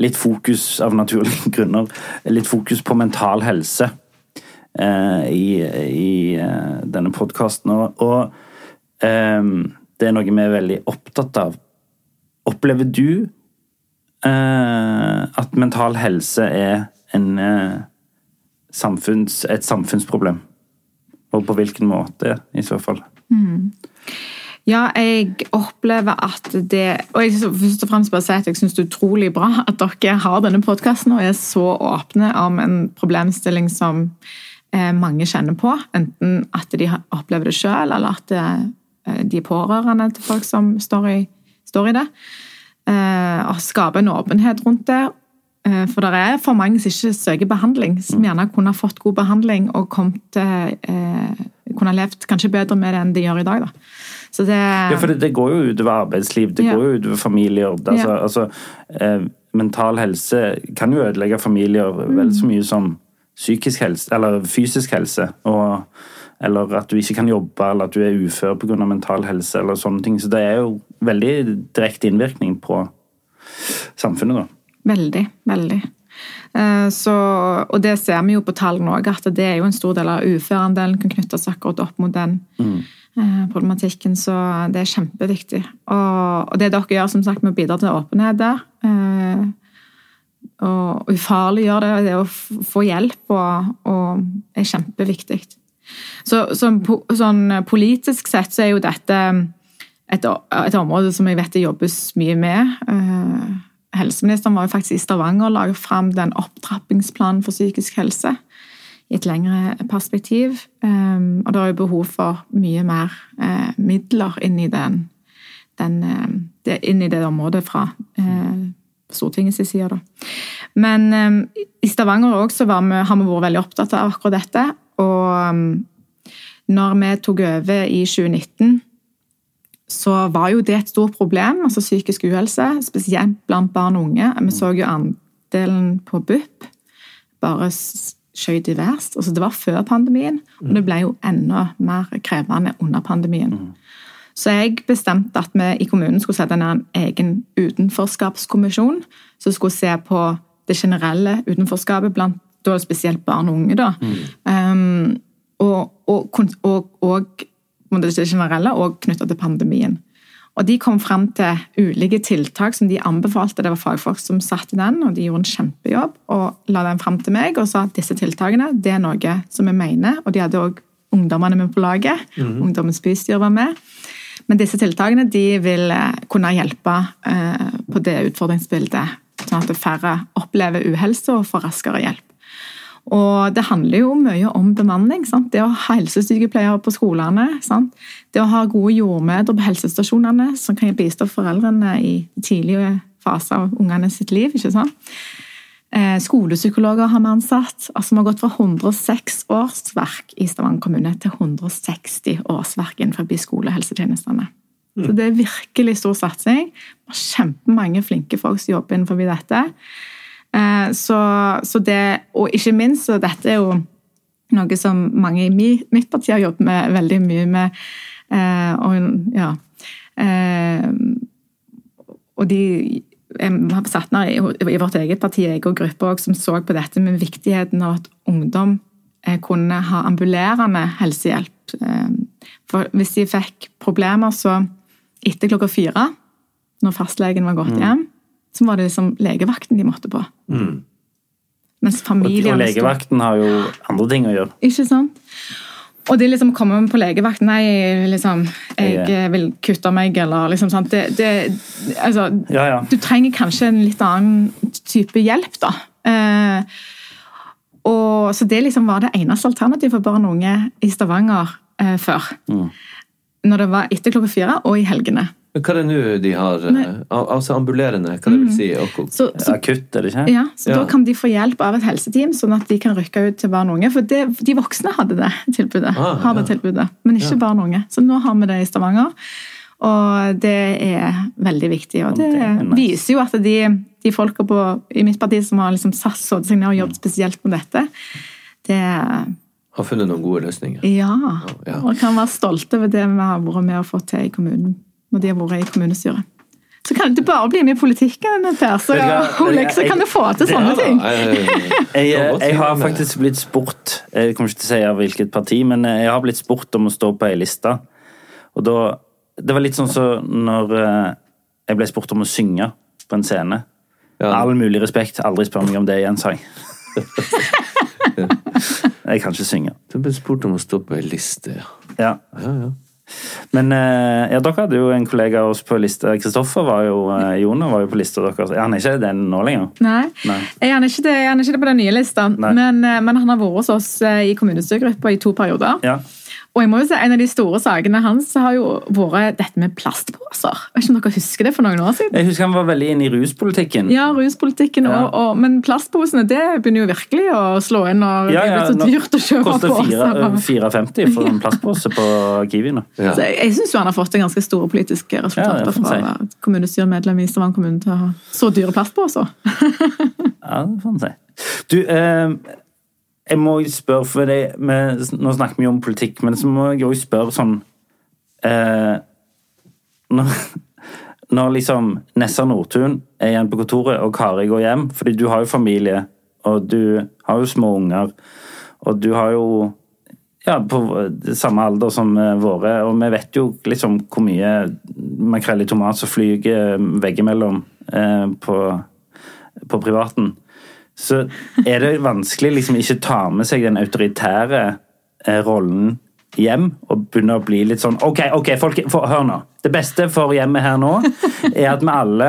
litt fokus, av naturlige <laughs> grunner, litt fokus på mental helse eh, i, i eh, denne podkasten. Og, og eh, det er noe vi er veldig opptatt av. Opplever du eh, at mental helse er en, eh, samfunns, et samfunnsproblem? Og på hvilken måte, i så fall? Ja, jeg opplever at det Og jeg først og fremst bare si at jeg syns det er utrolig bra at dere har denne podkasten og er så åpne om en problemstilling som eh, mange kjenner på. Enten at de opplever det sjøl, eller at det, de er pårørende til folk som står i, står i det. Eh, og skape en åpenhet rundt det. Eh, For det er for mange som ikke søker behandling, Mm. som gjerne kunne fått god behandling og kommet, eh, kunne levd kanskje bedre med det enn de gjør i dag. Da. Så det, Ja, for det, det går jo utover arbeidsliv, det Ja. går jo utover familier. Altså, Ja. altså, eh, mental helse kan jo ødelegge familier vel Mm. så mye som psykisk helse, eller fysisk helse. Og, eller at du ikke kan jobbe, eller at du er ufør pga. mental helse, eller sånne ting. Så det er jo veldig direkte innvirkning på samfunnet, da. Veldig, veldig. Eh, Så, og det ser vi jo på tallene òg, at det er jo en stor del av uføreandelen kan knyttes akkurat opp mot den eh, problematikken. Så det er kjempeviktig. Og det dere gjør som sagt med å bidra til åpenhet der, eh, og ufarliggjøre det, det å få hjelp, og, og er kjempeviktig. Så, så sånn politisk sett så er jo dette et, et område som jeg vet det jobbes mye med. Eh, Helseministeren var jo faktisk i Stavanger og la fram den opptrappingsplanen for psykisk helse i et lengre perspektiv. Um, og det er jo behov for mye mer eh, midler inn i, den, den, eh, inn i det området fra eh, Stortingets side. Da. Men eh, i Stavanger også vi, har vi vært veldig opptatt av akkurat dette. Og um, når vi tok over i 2019 så var jo det et stort problem, altså psykisk uhelse, spesielt blant barn og unge. Vi så jo andelen på BUP bare skjøt i verst. Altså det var før pandemien, og det ble jo enda mer krevende under pandemien. Så jeg bestemte at vi i kommunen skulle sette ned en egen utenforskapskommisjon som skulle se på det generelle utenforskapet blant da spesielt barn og unge. da. Um, og, og, og, og det generelle, og knytta til pandemien. Og De kom frem til ulike tiltak som de anbefalte. Det var fagfolk som satt i den, og de gjorde en kjempejobb. og La den frem til meg og sa at disse tiltakene det er noe som vi mener. Og de hadde òg ungdommene med på laget. Ungdommens bystyre var med. Men disse tiltakene de vil eh, kunne hjelpe eh, på det utfordringsbildet, sånn at færre opplever uhelse og får raskere hjelp. Og det handler jo mye om bemanning. Sant? Det å ha helsesykepleiere på skolene. Sant? Det å ha gode jordmødre på helsestasjonene som kan bistå foreldrene i tidlige faser av ungene sitt liv. ikke sant? Eh, Skolepsykologer har vi ansatt. Altså, Vi har gått fra 106 årsverk i Stavanger kommune til 160 årsverk innenfor skolehelsetjenestene. Så Det er virkelig stor satsing. Vi har kjempemange flinke folk som jobber innenfor dette. Eh, Så, så det, og ikke minst, og dette er jo noe som mange i mi- mitt parti har jobbet med veldig mye med. eh, Og ja eh, Og de har satt ned i, vårt eget parti jeg og gruppe også, som så på dette med viktigheten av at ungdom kunne ha ambulerende helsehjelp. Eh, For hvis de fikk problemer, så etter klokka fire, når fastlegen var gått hjem, så var det liksom legevakten de måtte på. Mens Og, og legevakten har jo andre ting å gjøre. ikke sant? Og det liksom kommer på legevakten Nei, liksom, jeg eh, vil kutte meg, eller liksom sant. Det, det, altså, Ja, ja. Du trenger kanskje en litt annen type hjelp, da. Eh, og, så det liksom var det eneste alternativet for barn og unge i Stavanger eh, før. Når det var etter klokka fire, og i helgene. Men hva er det nå de har Nei. Altså ambulerende, hva det vil si? Og, Så, så Akutt, er det ikke? Ja, så Ja. Da kan de få hjelp av et helseteam, sånn at de kan rykke ut til barn og unge. For det, de voksne hadde det tilbudet, Ah, har det ja. tilbudet, men ikke barn og unge. Så nå har vi det i Stavanger, og det er veldig viktig. Og det, det er nice. viser jo at de, de folka på, i mitt parti som har liksom satt satt seg ned og jobbet spesielt med dette, det har funnet noen gode løsninger. Ja. ja. Og kan være stolte over det vi har vært med og fått til i kommunen, når de har vært i kommunestyret. Så kan det bare bli med i politikken, Per, så, du så kan du få til Det- sånne ting. <laughs> Jeg, jeg har faktisk blitt spurt Jeg kommer ikke til å si av hvilket parti, men jeg har blitt spurt om å stå på ei liste. Og da Det var litt sånn som så når eh, jeg ble spurt om å synge på en scene. Ja. All mulig respekt, aldri spør meg om det igjen, sa jeg. <laughs> jeg kan ikke synge. Du ble spurt om å stå på ei liste, ja. Ja. ja, ja. Men eh, ja, dere hadde jo en kollega av oss på lista. Kristoffer var jo Jona var jo på lista deres. Er han ikke den nå lenger. Nei, Nei. Er ikke det, er ikke det på den nye lista, men, eh, men han har vært hos oss eh, i kommunestyregruppa i to perioder. Ja. Og jeg må jo si, En av de store sakene hans har jo vært dette med plastposer. Jeg vet ikke om dere husker det for noen år siden? Jeg husker han var veldig inne i ruspolitikken. Ja, ruspolitikken, Ja. Og, og, men plastposene det begynner jo virkelig å slå inn når det er blitt så dyrt å kjøpe Koster poser. Koster 4,50 for en <laughs> plastpose på Kiwi nå. Ja. Så jeg, jeg syns han har fått en ganske store politiske Ja, resultater fra å være kommunestyremedlem i Stavanger kommune til å ha så dyre plastposer. <laughs> Ja, det får en si. Du, eh, jeg må jo spørre, for det, vi, nå snakker vi jo om politikk, men så må jeg jo spørre sånn eh, når, <laughs> når liksom Nessa Nordtun er igjen på kontoret, og Kari går hjem, fordi du har jo familie, og du har jo små unger, og du har jo ja, på samme alder som eh, våre, og vi vet jo liksom hvor mye makrell i tomat som flyger veggimellom eh, på, på privaten. Så er det vanskelig liksom ikke ta med seg den autoritære eh, rollen hjem og begynne å bli litt sånn Ok, ok, folk, for, hør nå. Det beste for hjemmet her nå er at vi alle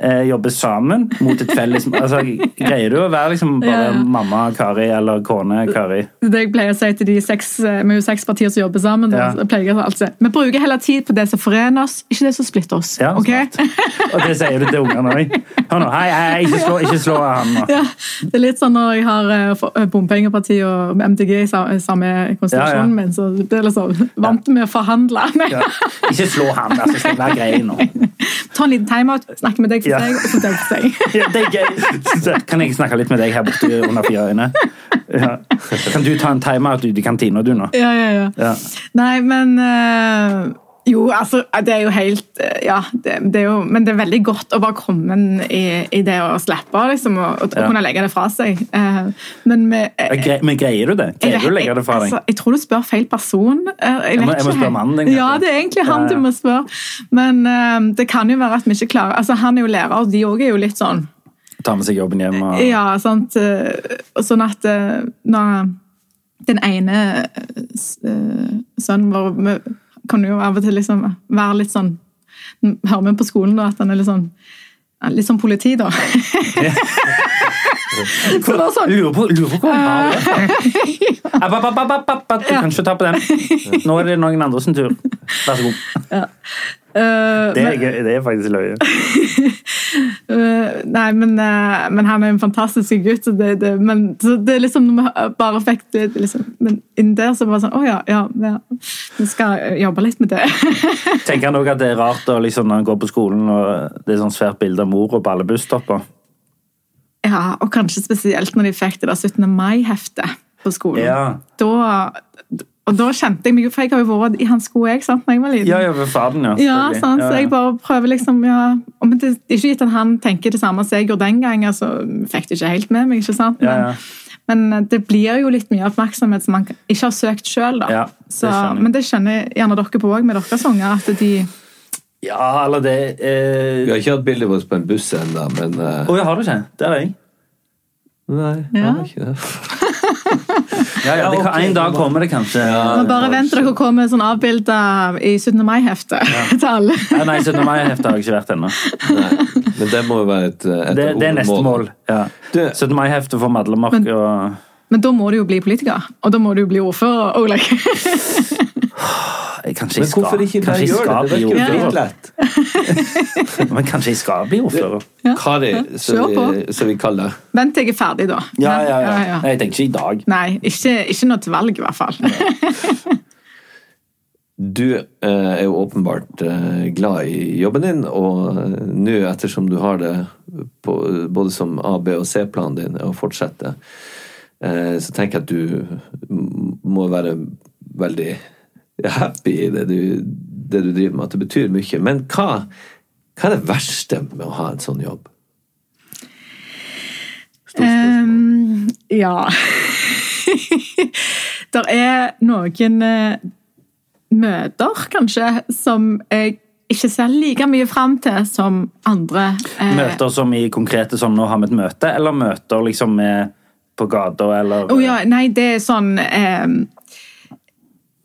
eh, jobber sammen mot et felles altså, Greier du å være liksom bare Ja. mamma Kari eller kone Kari? Det jeg pleier å si til de seks, eh, Vi er seks partier som jobber sammen. Ja. Pleier jeg å alltid Vi bruker heller tid på det som forener oss, ikke det som splitter oss. Ja, okay? Og det sier du til ungene òg. Hør nå, hei, hei, ikke slå, ikke slå han nå. Ja, det er litt sånn når jeg har eh, eh, bompengeparti og MDG i sa- samme ja. min, så det er liksom vant med å forhandle. Ikke slå han, vær så snill. Vær grei nå. <laughs> Ta en liten timeout, snakke med deg for seg, og så deg for seg. <laughs> Ja, det er gøy. Kan jeg snakke litt med deg her borte under fire øyne? Ja. Kan du ta en timeout ute i kantina, du, nå? Ja, ja, ja. Ja. Nei, men eh, Jo, altså, det er jo helt eh, Ja, det, det er jo Men det er veldig godt å bare komme i, i det å slippe, liksom, og, og Ja. kunne legge det fra seg. Eh, men med, Ja, gre- Men greier du det? Greier du å legge det fra deg? Altså, jeg tror du spør feil person. Eh, Jeg, Jeg må- jeg må spørre mannen din. Ja, det er egentlig han Ja, ja. du må spørre. Men eh, det kan jo være at vi ikke klarer Altså, Han er jo lærer, og de òg er jo litt sånn Ta med seg jobben hjem og Ja, sant. eh, Sånn at eh, når den ene eh, eh, sønnen vår kan jo av og til liksom være litt sånn Hører vi på skolen da at han er litt sånn Litt sånn politi, da. <laughs> Så da sånn Lurer på, lurer på hvor han har det fra. Du kan ikke ta på den. Nå er det noen andre sin tur. Vær så god. eh, Det er, gøy. det er faktisk løye. <laughs> Eh, nei, men, eh, men han er en fantastisk gutt. Så det, det, men så det er liksom når vi bare fikk det liksom, Men inn der så var det sånn Å ja, ja, ja, vi skal jobbe litt med det. Tenker han òg at det er rart da, liksom, når han går på skolen og det er sånn svært bilde av mor på alle busstopper? Ja, Og kanskje spesielt når de fikk det der 17. mai-heftet på skolen. Ja. Da, og da kjente jeg meg For jeg har jo vært i hans sko, jeg, sant, når jeg var liten. Ja, ja, ved faderen, ja. Ja, sant? Ja, så jeg bare prøver liksom ja, Men det er ikke gitt at han tenker det samme som jeg gjorde den gang. altså, Fikk det ikke helt med meg, ikke sant? Ja, ja. Men, men det blir jo litt mye oppmerksomhet som man ikke har søkt sjøl. Ja, det Så, jeg. men det skjønner gjerne dere på òg med deres unger. at de Ja, eller det eh... Vi har ikke hatt bildet vårt på en buss ennå, men eh, oh, ja, har du ikke? Det har jeg. Nei, Ja. har ikke det. <laughs> Ja, ja, det kan, En dag kommer det kanskje. Men bare vent til dere kommer sånn avbilda i 17. mai-hefte <laughs> til alle. Ja, nei, 17. mai-heftet har jeg ikke vært ennå. Men det må jo være et, et Det, det er neste mål. Ja. 17. mai-heftet for Madlemark Men- og Men da må du jo bli politiker, og da må du jo bli ordfører. Oleg. <laughs> Kanskje Men jeg skal, hvorfor ikke bare kanskje jeg gjøre skal det? Det bli virker jo dritlett. <laughs> Men kanskje jeg skal bli ordfører? Kari, så det på. vi, som vi kaller det. Vent til jeg er ferdig, da. Ja, ja, ja. Nei, Jeg tenker ikke i dag. Nei, ikke, ikke noe til valg, i hvert fall. <laughs> Du eh, er jo åpenbart eh, glad i jobben din, og eh, nå ettersom du har det på, både som A-, B- og C-planen din å fortsette, eh, så tenker jeg at du må være veldig happy i det du, det du driver med, at det betyr mye. Men hva, hva er det verste med å ha en sånn jobb? Um. Ehm, ja <laughs> Det er noen eh, møter, kanskje, som jeg ikke ser like mye fram til som andre. eh, Møter som i konkrete sånn 'nå har vi et møte', eller møter liksom med på gata, eller oh, ja, nei, det er sånn ehm,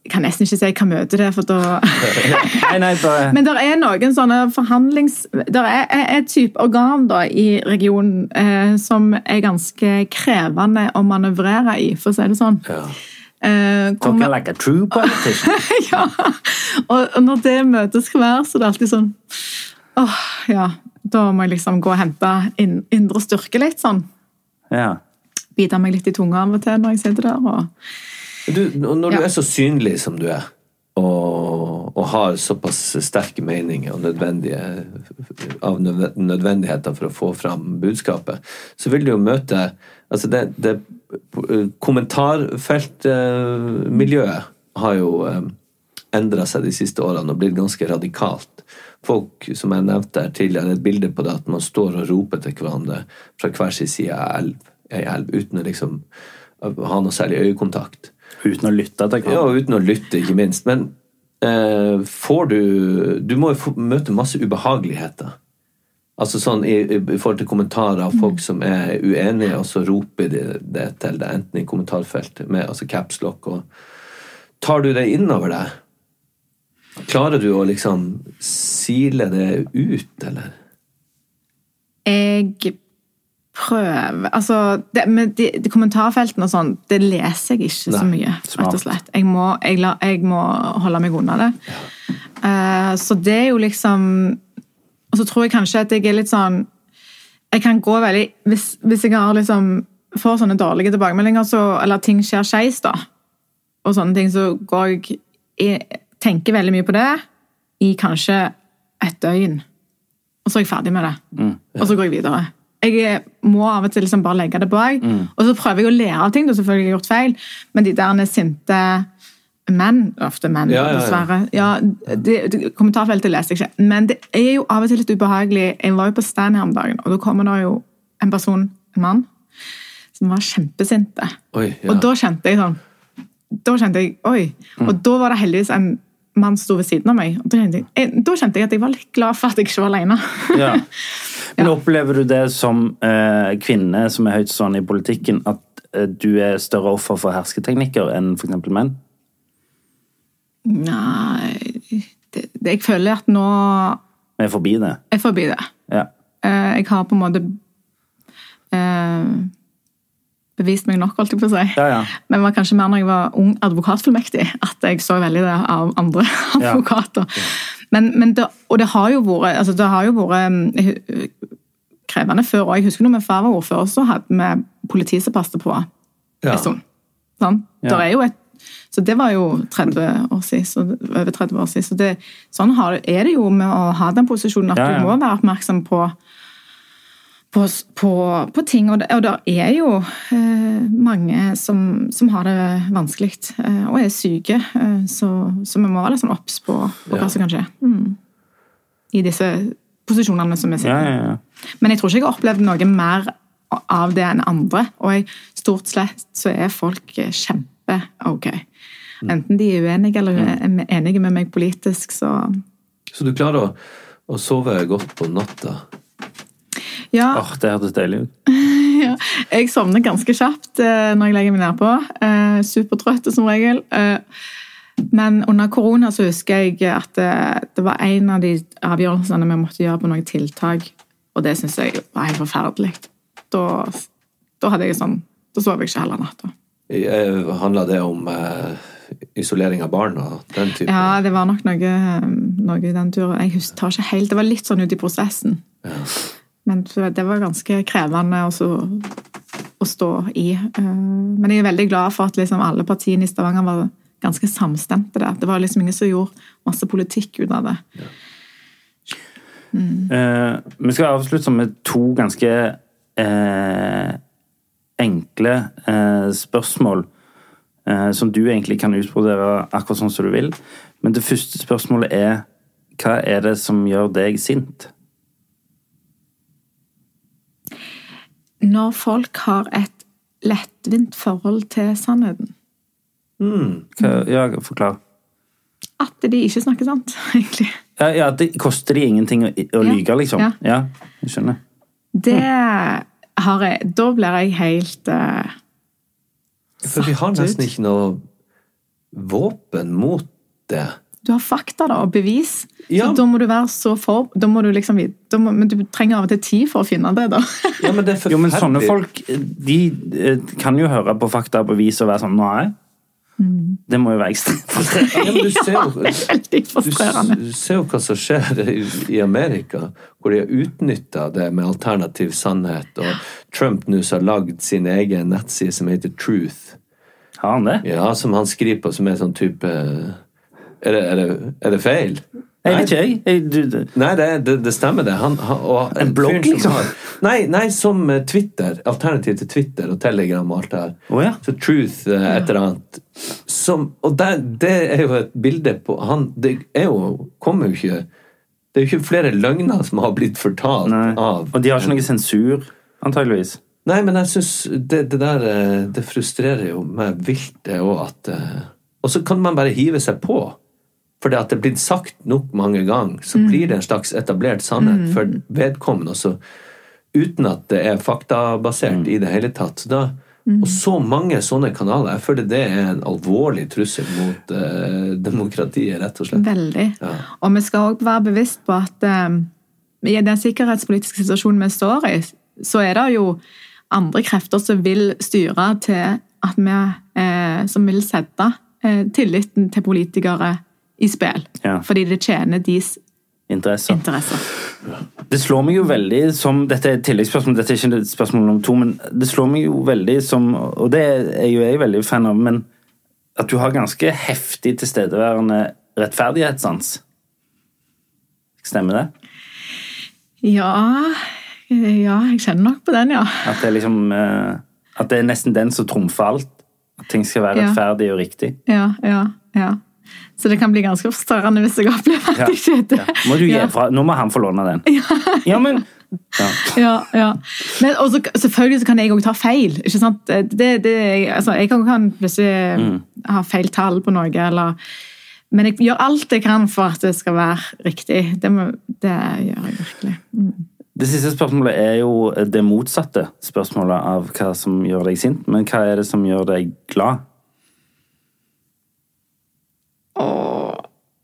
Jeg kan nesten ikke si hva møte det er, for da <laughs> Nei, nei, bare <laughs> Men det er noen sånne forhandlings... Det er et type organ da i regionen eh, som er ganske krevende å manøvrere i, for å si det sånn. Ja. Eh, Talking like a true politician. <laughs> ja. Og, når det møtet skal være, så er det alltid sånn åh, ja. Da må jeg liksom gå og hente indre styrke litt, sånn. Ja. Bite meg litt i tunga av og til når jeg sitter der. og Du, når du er så synlig som du er, og, og har såpass sterke meninger og av nødvendigheter for å få fram budskapet, så vil du jo møte altså det, det Kommentarfeltmiljøet har jo endra seg de siste årene og blitt ganske radikalt. Folk, som jeg nevnte her tidligere, et bilde på det at man står og roper til hverandre fra hver sin side av elv, ei elv, uten å liksom ha noe særlig øyekontakt. Uten å lytte til Ja, hverandre. og uten å lytte, ikke minst. Men eh, får du Du må jo møte masse ubehageligheter. Altså sånn i i forhold til kommentarer av folk som er uenige, og så roper de det til deg, enten i kommentarfeltet med altså capslock og Tar du det innover deg? Klarer du å liksom sile det ut, eller? Jeg prøver Altså, det, med de, de kommentarfeltene og sånn, det leser jeg ikke så mye, rett og slett. Jeg må, jeg, la, jeg må holde meg unna det. Uh, så det er jo liksom Og så tror jeg kanskje at jeg er litt sånn Jeg kan gå veldig Hvis, hvis jeg har liksom får sånne dårlige tilbakemeldinger, så, eller ting skjer skeis, da, og sånne ting, så går jeg jeg tenker veldig mye på det i kanskje et døgn. Og så er jeg ferdig med det. Og så går jeg videre. Jeg må av og til liksom bare legge det bak. Og så prøver jeg å lære av ting. Du har selvfølgelig gjort feil, men de der sinte menn, ofte menn, ja, ja. dessverre ja, det, det, Kommentarfeltet leser jeg ikke. Men det er jo av og til litt ubehagelig. Jeg var jo på stand her om dagen, og da kommer det jo en person, en mann, som var kjempesinte. Oi, ja. Og da kjente jeg sånn Da kjente jeg Oi. Mm. Og da var det heldigvis en mann sto ved siden av meg. Da, kjente jeg, jeg, da kjente jeg at jeg var litt glad for at jeg ikke var alene. Ja. <laughs> Men opplever du det som eh, kvinne som er høytstående i politikken, at eh, du er større offer for hersketeknikker enn f.eks. menn? Nei det, det, Jeg føler at nå Vi er forbi det. Jeg er forbi det. Ja. Eh, Jeg har på en måte eh, bevist meg nok, holdt jeg på å si. Ja, ja. Men det var kanskje mer når jeg var ung advokatfullmektig, at jeg så veldig det av andre <laughs> Ja. advokater. Men, men det, og det har jo vært, altså det har jo vært mm, krevende før òg. Jeg husker når min far var ordfører, så hadde vi politi som passet på Ja. en stund. Sånn? Ja. Et, så det var jo 30 år siden. Så, over 30 år siden. Så det, sånn har, er det jo med å ha den posisjonen, at Ja, ja. du må være oppmerksom på på, på, på ting, og det, og det er jo eh, mange som, som har det vanskelig eh, og er syke, eh, så, så vi må være litt sånn obs på, på Ja. hva som kan skje. Mm. I disse posisjonene som vi sitter i. ja, ja. Men jeg tror ikke jeg har opplevd noe mer av det enn andre. Og jeg, stort sett så er folk eh, kjempe-ok. Enten de er uenige eller er enige med meg politisk, så Så du klarer å, å sove godt på natta? Ja. Åh, det hørtes deilig ut. <laughs> Ja, jeg sovner ganske kjapt eh, når jeg legger meg nedpå. Eh, supertrøtt som regel. Eh, men under korona så husker jeg at det, det var en av de avgjørelsene vi måtte gjøre på noen tiltak, og det syns jeg var helt forferdelig. Da, da hadde jeg sånn Da sov jeg ikke hele natta. Handla det om eh, isolering av barn og den type? Ja, det var nok noe, eh, noe i den turen. Jeg husker tar ikke helt, Det var litt sånn ute i prosessen. Men det var ganske krevende også, å stå i. Eh, Men jeg er veldig glad for at liksom alle partiene i Stavanger var ganske samstemte der. Det var liksom ingen som gjorde masse politikk ut av det. Eh, vi skal avslutte med to ganske eh, enkle eh, spørsmål eh, som du egentlig kan utbrodere akkurat sånn som du vil. Men det første spørsmålet er hva er det som gjør deg sint? Når folk har et lettvint forhold til sannheten. Mm. ja, forklar. At de ikke snakker sant, <laughs> egentlig. Ja, ja, det koster de ingenting å, å Ja. lyge, liksom? Ja. Ja, jeg skjønner. Det har jeg Da blir jeg helt satt ut. For vi har nesten ikke noe våpen mot det. Du har fakta da, og bevis. Ja. Så da må du være så for... Da må du liksom da må, Men du trenger av og til tid for å finne det, da. <laughs> Ja, men det er Jo, men sånne folk de eh, kan jo høre på fakta og bevis og være sånn Nei. Det må jo være ekstremt frustrerende. Ja, men du ser jo, <laughs> Veldig du frustrerende. s- ser jo hva som skjer i, i Amerika, hvor de har utnytta det med alternativ sannhet, og Trump nå har lagd sin egen nettside som heter Truth. Har han det? Ja, som han skriver på, som er sånn type Er det, er det, er det feil? Jeg vet ikke, jeg. jeg du, du. Nei, det, det, det stemmer det. Han, han, og En blogg, som liksom? har- Nei, nei, som eh, Twitter. Alternativ til Twitter og Telegram og alt det her. Oh, ja. Så Truth, eh, et eller annet. Som, og der, det er jo et bilde på han, Det er jo, kommer jo ikke Det er jo ikke flere løgner som har blitt fortalt Nei. av Og de har ikke noe sensur, antageligvis. Nei, men jeg syns det, det der eh, Det frustrerer jo meg vilt, det òg, at Og så kan man bare hive seg på. For det at det er blitt sagt nok mange ganger, så blir det en slags etablert sannhet for vedkommende. Også, uten at det er faktabasert i det hele tatt. Da, mm. Og så mange sånne kanaler. Jeg føler det er en alvorlig trussel mot eh, demokratiet, rett og slett. Veldig. Ja. Og vi skal òg være bevisst på at eh, i den sikkerhetspolitiske situasjonen vi står i, så er det jo andre krefter som vil styre til at vi eh, Som vil sette eh, tilliten til politikere i spill. Ja. Fordi det tjener deres Interesser. interesser. Det slår meg jo veldig som Dette er et tilleggsspørsmål, dette er ikke et spørsmål nummer to, men det slår meg jo veldig som Og det er jo jeg veldig fan av, men at du har ganske heftig tilstedeværende rettferdighetssans. Stemmer det? Ja Ja, jeg kjenner nok på den, ja. At det er liksom eh, At det er nesten den som trumfer alt. At ting skal være rettferdig og riktig. Ja, ja, ja. Så det kan bli ganske forstørrende hvis jeg opplever at Ja. jeg ikke det. Må du gi Ja. fra, nå må han få låne den. Ja, men ja. Ja, ja. Men også, selvfølgelig så kan jeg òg ta feil. ikke sant? Det, det, altså, jeg kan, kan plutselig Mm. ha feil tall på noe, eller Men jeg gjør alt jeg kan for at det skal være riktig. Det, må, det gjør jeg virkelig. Mm. Det siste spørsmålet er jo det motsatte spørsmålet av hva som gjør deg sint, men hva er det som gjør deg glad?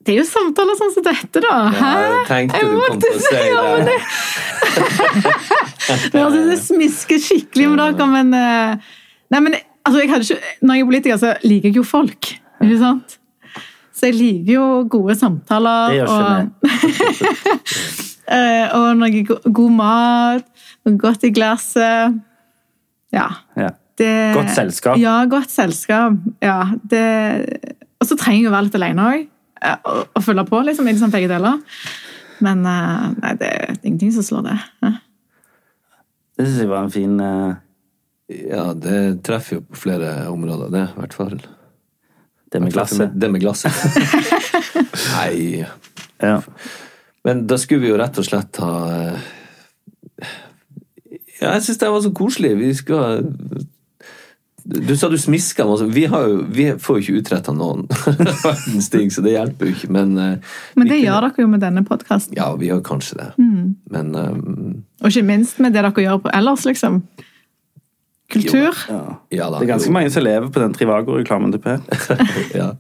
Det er jo samtaler sånn som dette, da. Hæ? jeg tenkte Jeg du kom til å si ja, men det. Men <laughs> altså, det smisker skikkelig med dere, men eh, Nei, men altså, jeg hadde ikke, Når jeg er politiker, så liker jeg jo folk. Ikke sant? Så jeg liker jo gode samtaler. Det gjør ikke og, <laughs> Eh, og noe god mat, noe godt i glasset. Ja. Ja. Det, Godt selskap. Ja, godt selskap. Ja, det, og så trenger jeg å være litt alene òg. Og, å følge på, liksom. Liksom begge deler. Men eh, nei, det er ingenting som slår det. Ja. Det syns jeg var en fin eh, Ja, det treffer jo på flere områder, det, i hvert fall. Det med glasset. Det med glasset. <laughs> Nei Ja. Men da skulle vi jo rett og slett ha eh, Ja, jeg syns det var så koselig. Vi skal Du sa du smiska masse. Vi, har jo, vi får jo ikke utretta noen <laughs> verdens ting, så det hjelper jo ikke. Men, eh, Men det gjør dere jo med denne podkasten. Ja, vi gjør kanskje det. Men um, Og ikke minst med det dere gjør på ellers, liksom. Kultur. ja. ja da. Det er ganske jo. mange som lever på den Trivago-reklamen til Per. <laughs> Ja.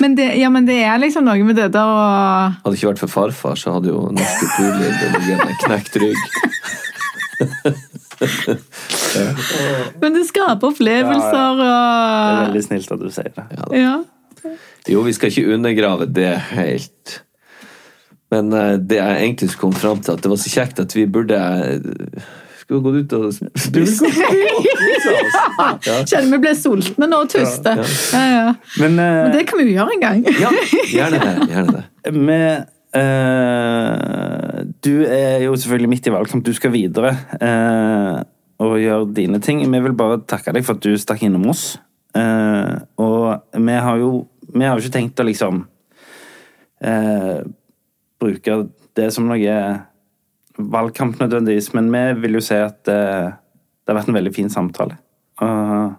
Men det, ja, men det er liksom noe med det der å Hadde det ikke vært for farfar, så hadde jo norske turlyd knekt rygg. <laughs> Men det skaper opplevelser Det er veldig snilt at du sier det. Ja. Jo, vi skal ikke undergrave det helt. Men eh, det jeg egentlig skulle komme fram til, at det var så kjekt at vi burde eh, Skulle gått ut og spist. Ja. Kjenner vi ble sultne nå og tuste. Ja, ja. Men, eh, Men det kan vi jo gjøre en gang. ja, gjerne det. Gjerne det. med uh, Du er jo selvfølgelig midt i valgkamp. Du skal videre eh, og gjøre dine ting. Vi vil bare takke deg for at du stakk innom oss. Eh, og vi har jo vi har ikke tenkt å liksom eh, bruke det som noe valgkamp nødvendigvis, men vi vil jo si at eh, det har vært en veldig fin samtale. Uh,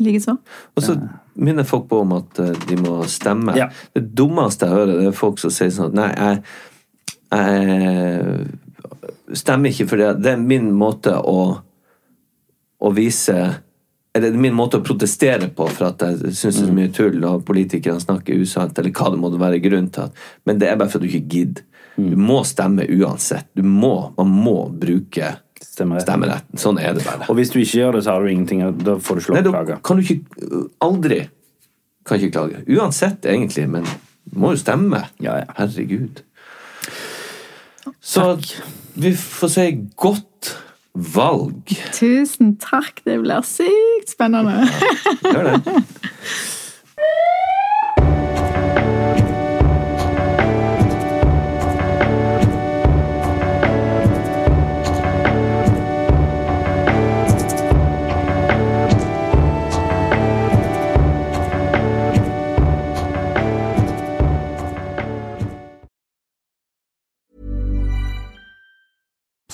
Likeså. Og så minner folk på om at eh, de må stemme. Ja. Det dummeste jeg hører, det er folk som sier sånn at nei, jeg, jeg stemmer ikke for det. Det er min måte å, å vise eller er min måte å protestere på for at jeg syns det er så mye tull og politikerne snakker usant, eller hva det måtte være grunnen til. Men det er bare for at du ikke gidder. Du må stemme uansett. Du må, man må bruke stemmer stemmeretten. Sånn er det bare. Og hvis du ikke gjør det, så har du ingenting, da får du ikke Nei, lov til å klage. kan du ikke Aldri Kan ikke klage. Uansett, egentlig, men du må jo stemme. Ja, ja. Herregud. Så vi får si godt valg. Tusen takk, det blir sykt spennende. Gjør det. <laughs>